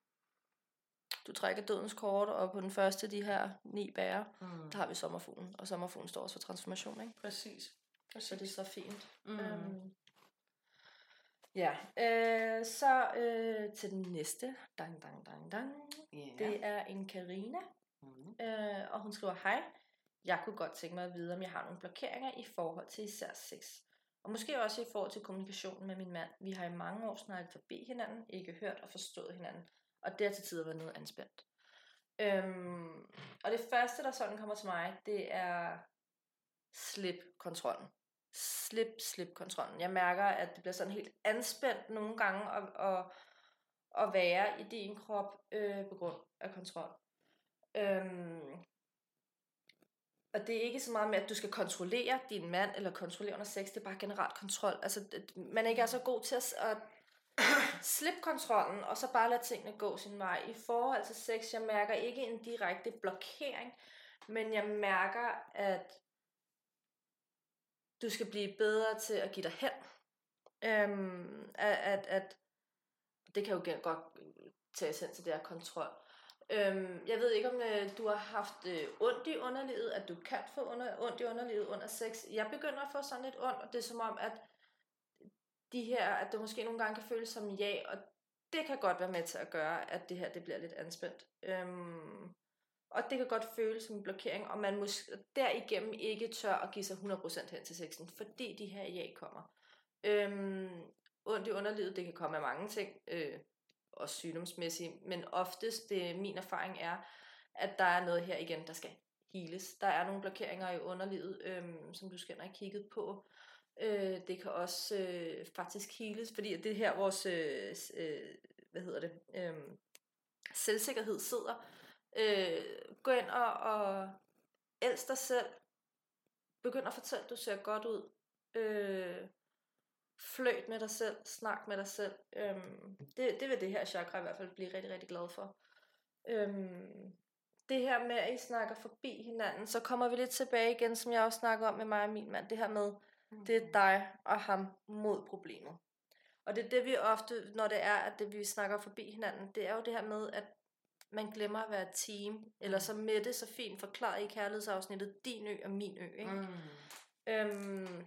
du trækker dødens kort, og på den første de her ni bære, mm. der har vi sommerfuglen. Og sommerfuglen står også for transformation, ikke? Præcis. Så det er så fint. Mm. Øhm, ja, øh, så øh, til den næste. Dang, dang, dang, dang. Yeah. Det er en Karina. Mm. Øh, og hun skriver, hej, jeg kunne godt tænke mig at vide, om jeg har nogle blokeringer i forhold til især sex. Og måske også i forhold til kommunikationen med min mand. Vi har i mange år snakket forbi hinanden, ikke hørt og forstået hinanden. Og det har til tider været noget anspændt. Øhm, og det første, der sådan kommer til mig, det er slip kontrollen. Slip, slip kontrollen. Jeg mærker, at det bliver sådan helt anspændt nogle gange at, at, at være i din krop øh, på grund af kontrol. Øhm, og det er ikke så meget med, at du skal kontrollere din mand, eller kontrollere under sex, det er bare generelt kontrol. Altså, man ikke er så god til at, at slippe kontrollen, og så bare lade tingene gå sin vej. I forhold til sex, jeg mærker ikke en direkte blokering, men jeg mærker, at du skal blive bedre til at give dig hen. Øhm, at, at, at det kan jo godt tage hen til det her kontrol. Øhm, jeg ved ikke, om øh, du har haft øh, ondt i underlivet, at du kan få under, ondt i underlivet under sex. Jeg begynder at få sådan lidt ondt, og det er som om, at de her, at det måske nogle gange kan føles som ja, og det kan godt være med til at gøre, at det her det bliver lidt anspændt. Øhm, og det kan godt føles som en blokering, og man måske derigennem ikke tør at give sig 100% hen til sexen, fordi de her ja kommer. Øhm, ondt i underlivet, det kan komme af mange ting, øh, også sygdomsmæssigt, men oftest, det, min erfaring er, at der er noget her igen, der skal heles. Der er nogle blokeringer i underlivet, øh, som du skal have kigget på. Øh, det kan også øh, faktisk heles, fordi det her vores, øh, øh, hvad hedder det, øh, selvsikkerhed sidder. Øh, gå ind og, og elsk dig selv. Begynd at fortælle, at du ser godt ud. Øh, fløjt med dig selv, snak med dig selv. Øhm, det, det vil det her chakra i hvert fald blive rigtig, rigtig glad for. Øhm, det her med, at I snakker forbi hinanden, så kommer vi lidt tilbage igen, som jeg også snakker om med mig og min mand. Det her med, mm. det er dig og ham mod problemet. Og det er det, vi ofte, når det er, at det, vi snakker forbi hinanden, det er jo det her med, at man glemmer at være et team. Eller så Mette så fint forklaret i kærlighedsafsnittet, din ø og min ø. Ikke? Mm. Øhm,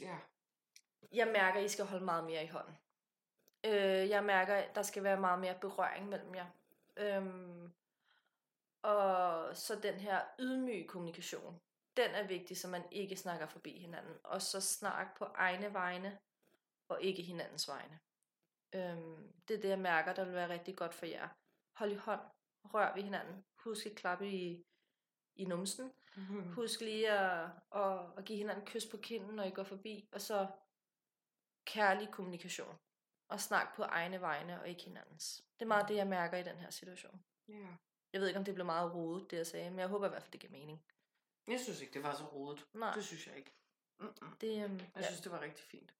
ja jeg mærker, at I skal holde meget mere i hånden. Øh, jeg mærker, at der skal være meget mere berøring mellem jer. Øhm, og så den her ydmyge kommunikation, den er vigtig, så man ikke snakker forbi hinanden. Og så snak på egne vegne, og ikke hinandens vegne. Øhm, det er det, jeg mærker, der vil være rigtig godt for jer. Hold i hånd, rør ved hinanden. Husk at klappe i, i numsen. Mm-hmm. Husk lige at, at, at give hinanden kys på kinden, når I går forbi. Og så kærlig kommunikation. Og snak på egne vegne og ikke hinandens. Det er meget det, jeg mærker i den her situation. Ja. Jeg ved ikke, om det blev meget rodet, det jeg sagde, men jeg håber i hvert fald, det giver mening. Jeg synes ikke, det var så rodet. Nej. Det synes jeg ikke. Mm-mm. Det, um, jeg ja. synes, det var rigtig fint.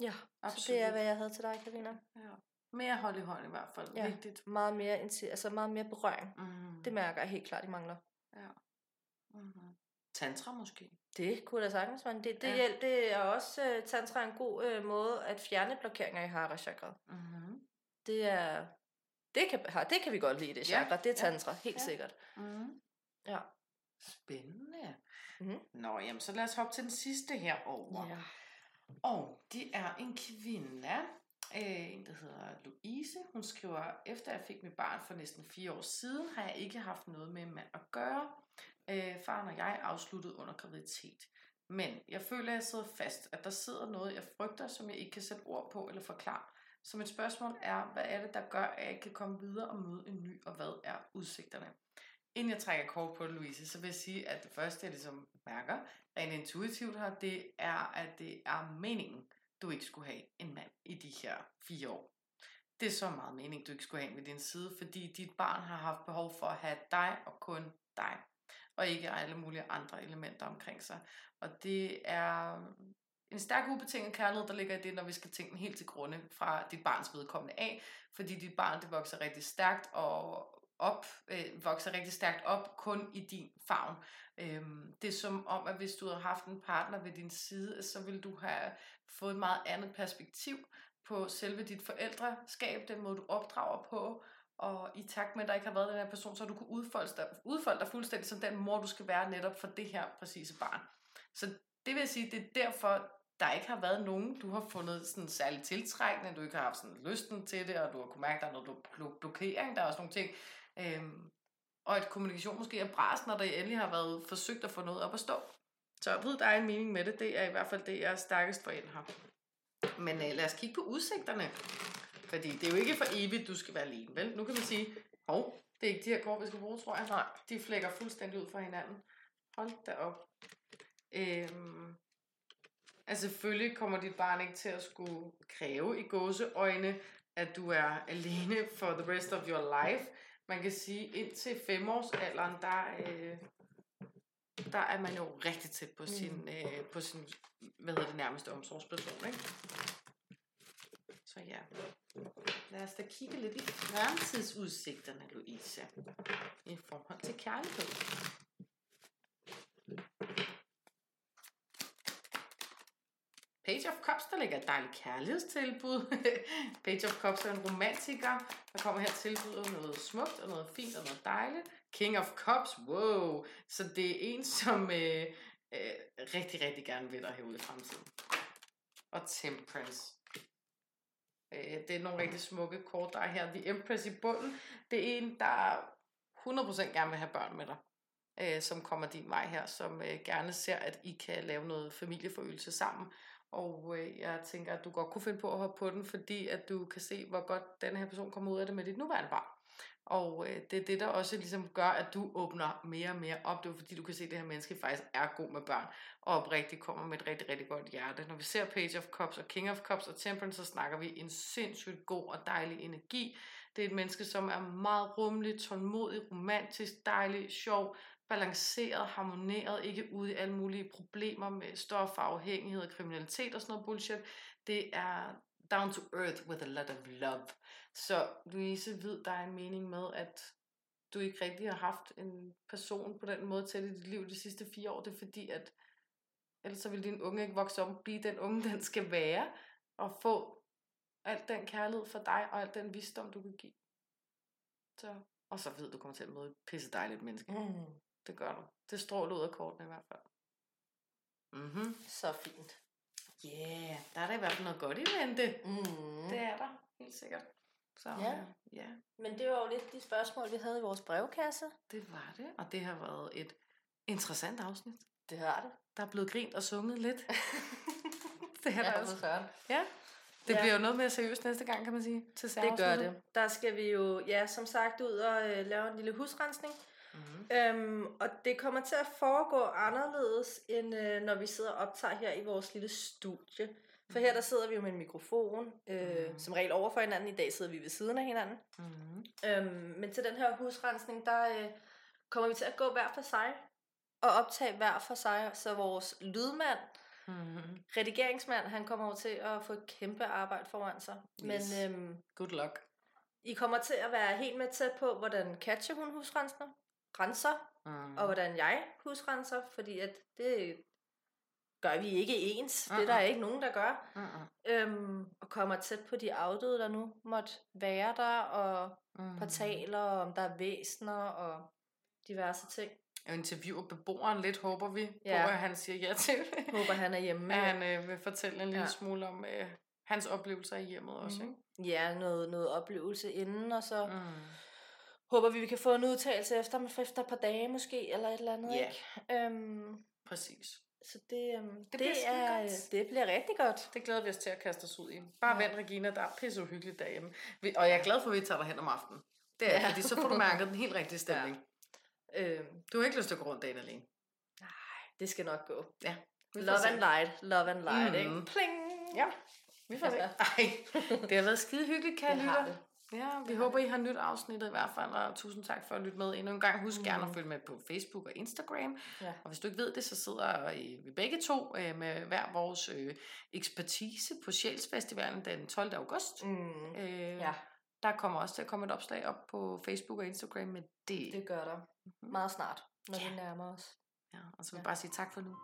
Ja, Absolut. så det er, hvad jeg havde til dig, Karina. Ja. Mere hold i hånd i hvert fald. Ja. Vigtigt. Meget mere, altså meget mere berøring. Mm. Det mærker jeg helt klart, de mangler. Ja. Mm-hmm. Tantra måske? Det kunne da sagtens være. Det, det, ja. det er også, uh, tantra en god uh, måde at fjerne blokeringer i hara chakra. Mm-hmm. Det er, det kan, det kan vi godt lide, det chakra. Ja. Det er tantra, ja. helt ja. sikkert. Mm-hmm. Ja. Spændende. Mm-hmm. Nå, jamen så lad os hoppe til den sidste her over. Ja. Og det er en kvinde, øh, en der hedder Louise. Hun skriver, efter jeg fik mit barn for næsten fire år siden, har jeg ikke haft noget med en mand at gøre. Øh, faren og jeg afsluttede under graviditet. Men jeg føler, at jeg sidder fast, at der sidder noget, jeg frygter, som jeg ikke kan sætte ord på eller forklare. Så mit spørgsmål er, hvad er det, der gør, at jeg ikke kan komme videre og møde en ny, og hvad er udsigterne? Inden jeg trækker kort på det, Louise, så vil jeg sige, at det første, jeg ligesom mærker, rent intuitivt her, det er, at det er meningen, du ikke skulle have en mand i de her fire år. Det er så meget mening, du ikke skulle have med din side, fordi dit barn har haft behov for at have dig og kun dig og ikke alle mulige andre elementer omkring sig. Og det er en stærk ubetinget kærlighed, der ligger i det, når vi skal tænke den helt til grunde fra dit barns vedkommende af, fordi dit barn det vokser rigtig stærkt og op, øh, vokser rigtig stærkt op kun i din favn. Øhm, det er som om, at hvis du havde haft en partner ved din side, så ville du have fået et meget andet perspektiv på selve dit forældreskab, den måde du opdrager på, og i takt med, at der ikke har været den her person, så du kunne udfolde dig, udfolde dig fuldstændig som den mor, du skal være netop for det her præcise barn. Så det vil sige, det er derfor, der ikke har været nogen, du har fundet sådan særlig tiltrækkende, du ikke har haft sådan lysten til det, og du har kunnet mærke, at der er noget blokering, der er også nogle ting. Øhm, og at kommunikation måske er brast, når der endelig har været forsøgt at få noget op at stå. Så der er en mening med det. Det er i hvert fald det, jeg er stærkest for her. Men øh, lad os kigge på udsigterne. Fordi det er jo ikke for evigt, du skal være alene, vel? Nu kan man sige, hov, det er ikke de her kort, vi skal bruge, tror jeg. Nej. De flækker fuldstændig ud fra hinanden. Hold da op. Øhm, altså selvfølgelig kommer dit barn ikke til at skulle kræve i gåseøjne, at du er alene for the rest of your life. Man kan sige, indtil femårsalderen, der, øh, der er man jo rigtig tæt på sin, mm. øh, på sin hvad hedder det, nærmeste omsorgsperson. Ikke? Så ja, lad os da kigge lidt i fremtidsudsigterne, Louise, i forhold til kærlighed. Page of Cups, der ligger et dejligt kærlighedstilbud. Page of Cups er en romantiker, der kommer her tilbyder noget smukt og noget fint og noget dejligt. King of Cups, wow. Så det er en, som øh, øh, rigtig, rigtig gerne vil dig herude i fremtiden. Og Temperance. Øh, det er nogle rigtig smukke kort, der er her. The Empress i bunden. Det er en, der 100% gerne vil have børn med dig øh, som kommer din vej her, som øh, gerne ser, at I kan lave noget familieforøgelse sammen. Og øh, jeg tænker, at du godt kunne finde på at hoppe på den, fordi at du kan se, hvor godt den her person kommer ud af det med dit nuværende barn. Og øh, det er det, der også ligesom gør, at du åbner mere og mere op. Det er fordi, du kan se, at det her menneske faktisk er god med børn, og oprigtigt kommer med et rigtig, rigtig godt hjerte. Når vi ser Page of Cups og King of Cups og Temperance, så snakker vi en sindssygt god og dejlig energi. Det er et menneske, som er meget rummelig, tålmodig, romantisk, dejlig, sjov, balanceret, harmoneret, ikke ude i alle mulige problemer med stofafhængighed og kriminalitet og sådan noget bullshit. Det er down to earth with a lot of love. Så Louise ved, der er en mening med, at du ikke rigtig har haft en person på den måde til i dit liv de sidste fire år. Det er fordi, at ellers så vil din unge ikke vokse op og blive den unge, den skal være, og få al den kærlighed for dig, og al den visdom, du kan give. Så, og så ved du kommer til at møde et pisse dejligt menneske. Mm. Det gør du. Det stråler ud af kortene i hvert fald. Mm-hmm. Så fint. Yeah, der er der i hvert fald noget godt i vente. Mm. Det er der, helt sikkert. Så, ja. ja. Men det var jo lidt de spørgsmål, vi havde i vores brevkasse. Det var det, og det har været et interessant afsnit. Det har det. Der er blevet grint og sunget lidt. det er ja, der også. Ja. Det ja. bliver jo noget mere seriøst næste gang, kan man sige. Til det gør det. Der skal vi jo, ja, som sagt, ud og øh, lave en lille husrensning. Mm-hmm. Øhm, og det kommer til at foregå anderledes, end øh, når vi sidder og optager her i vores lille studie. For her der sidder vi jo med en mikrofon, øh, mm. som regel over for hinanden. I dag sidder vi ved siden af hinanden. Mm. Øhm, men til den her husrensning, der øh, kommer vi til at gå hver for sig og optage hver for sig. Så vores lydmand, mm. redigeringsmand, han kommer over til at få et kæmpe arbejde foran sig. Yes. Men øhm, good luck. I kommer til at være helt med tæt på, hvordan Katja hun husrenser renser, mm. og hvordan jeg husrenser, fordi at det gør vi ikke ens. Uh-uh. Det er der ikke nogen, der gør. Uh-uh. Øhm, og kommer tæt på de afdøde, der nu måtte være der, og mm. portaler, om der er væsner, og diverse ting. Jeg interviewer beboeren lidt, håber vi, ja. på at han siger ja til. Håber han er hjemme. At han øh, vil fortælle en lille ja. smule om øh, hans oplevelser i hjemmet mm. også, ikke? Ja, noget, noget oplevelse inden, og så... Mm håber vi, vi kan få en udtalelse efter, efter et par dage måske, eller et eller andet, yeah. ikke? Øhm, Præcis. Så det, øhm, det, det, bliver er, godt. det bliver rigtig godt. Det glæder vi os til at kaste os ud i. Bare ja. vent, Regina, der er pisse uhyggeligt derhjemme. Og jeg er glad for, at vi tager dig hen om aftenen. Det er, ja. fordi så får du mærket den helt rigtige stemning. Ja. Øhm, du har ikke lyst til at gå rundt dagen alene. Nej, det skal nok gå. Ja. Love and light, love and light, mm. ikke? Pling! Ja, vi får se. Ej, det har været skide hyggeligt, kan jeg Ja, vi håber, I har nyt afsnittet i hvert fald, og tusind tak for at lytte med endnu en gang. Husk mm. gerne at mm. følge med på Facebook og Instagram. Ja. Og hvis du ikke ved det, så sidder vi begge to øh, med hver vores øh, ekspertise på Sjælsfestivalen den 12. august. Mm. Øh, ja. Der kommer også til at komme et opslag op på Facebook og Instagram med det. Det gør der. Mm-hmm. Meget snart, når ja. vi nærmer os. Ja, og så vil jeg ja. bare sige tak for nu.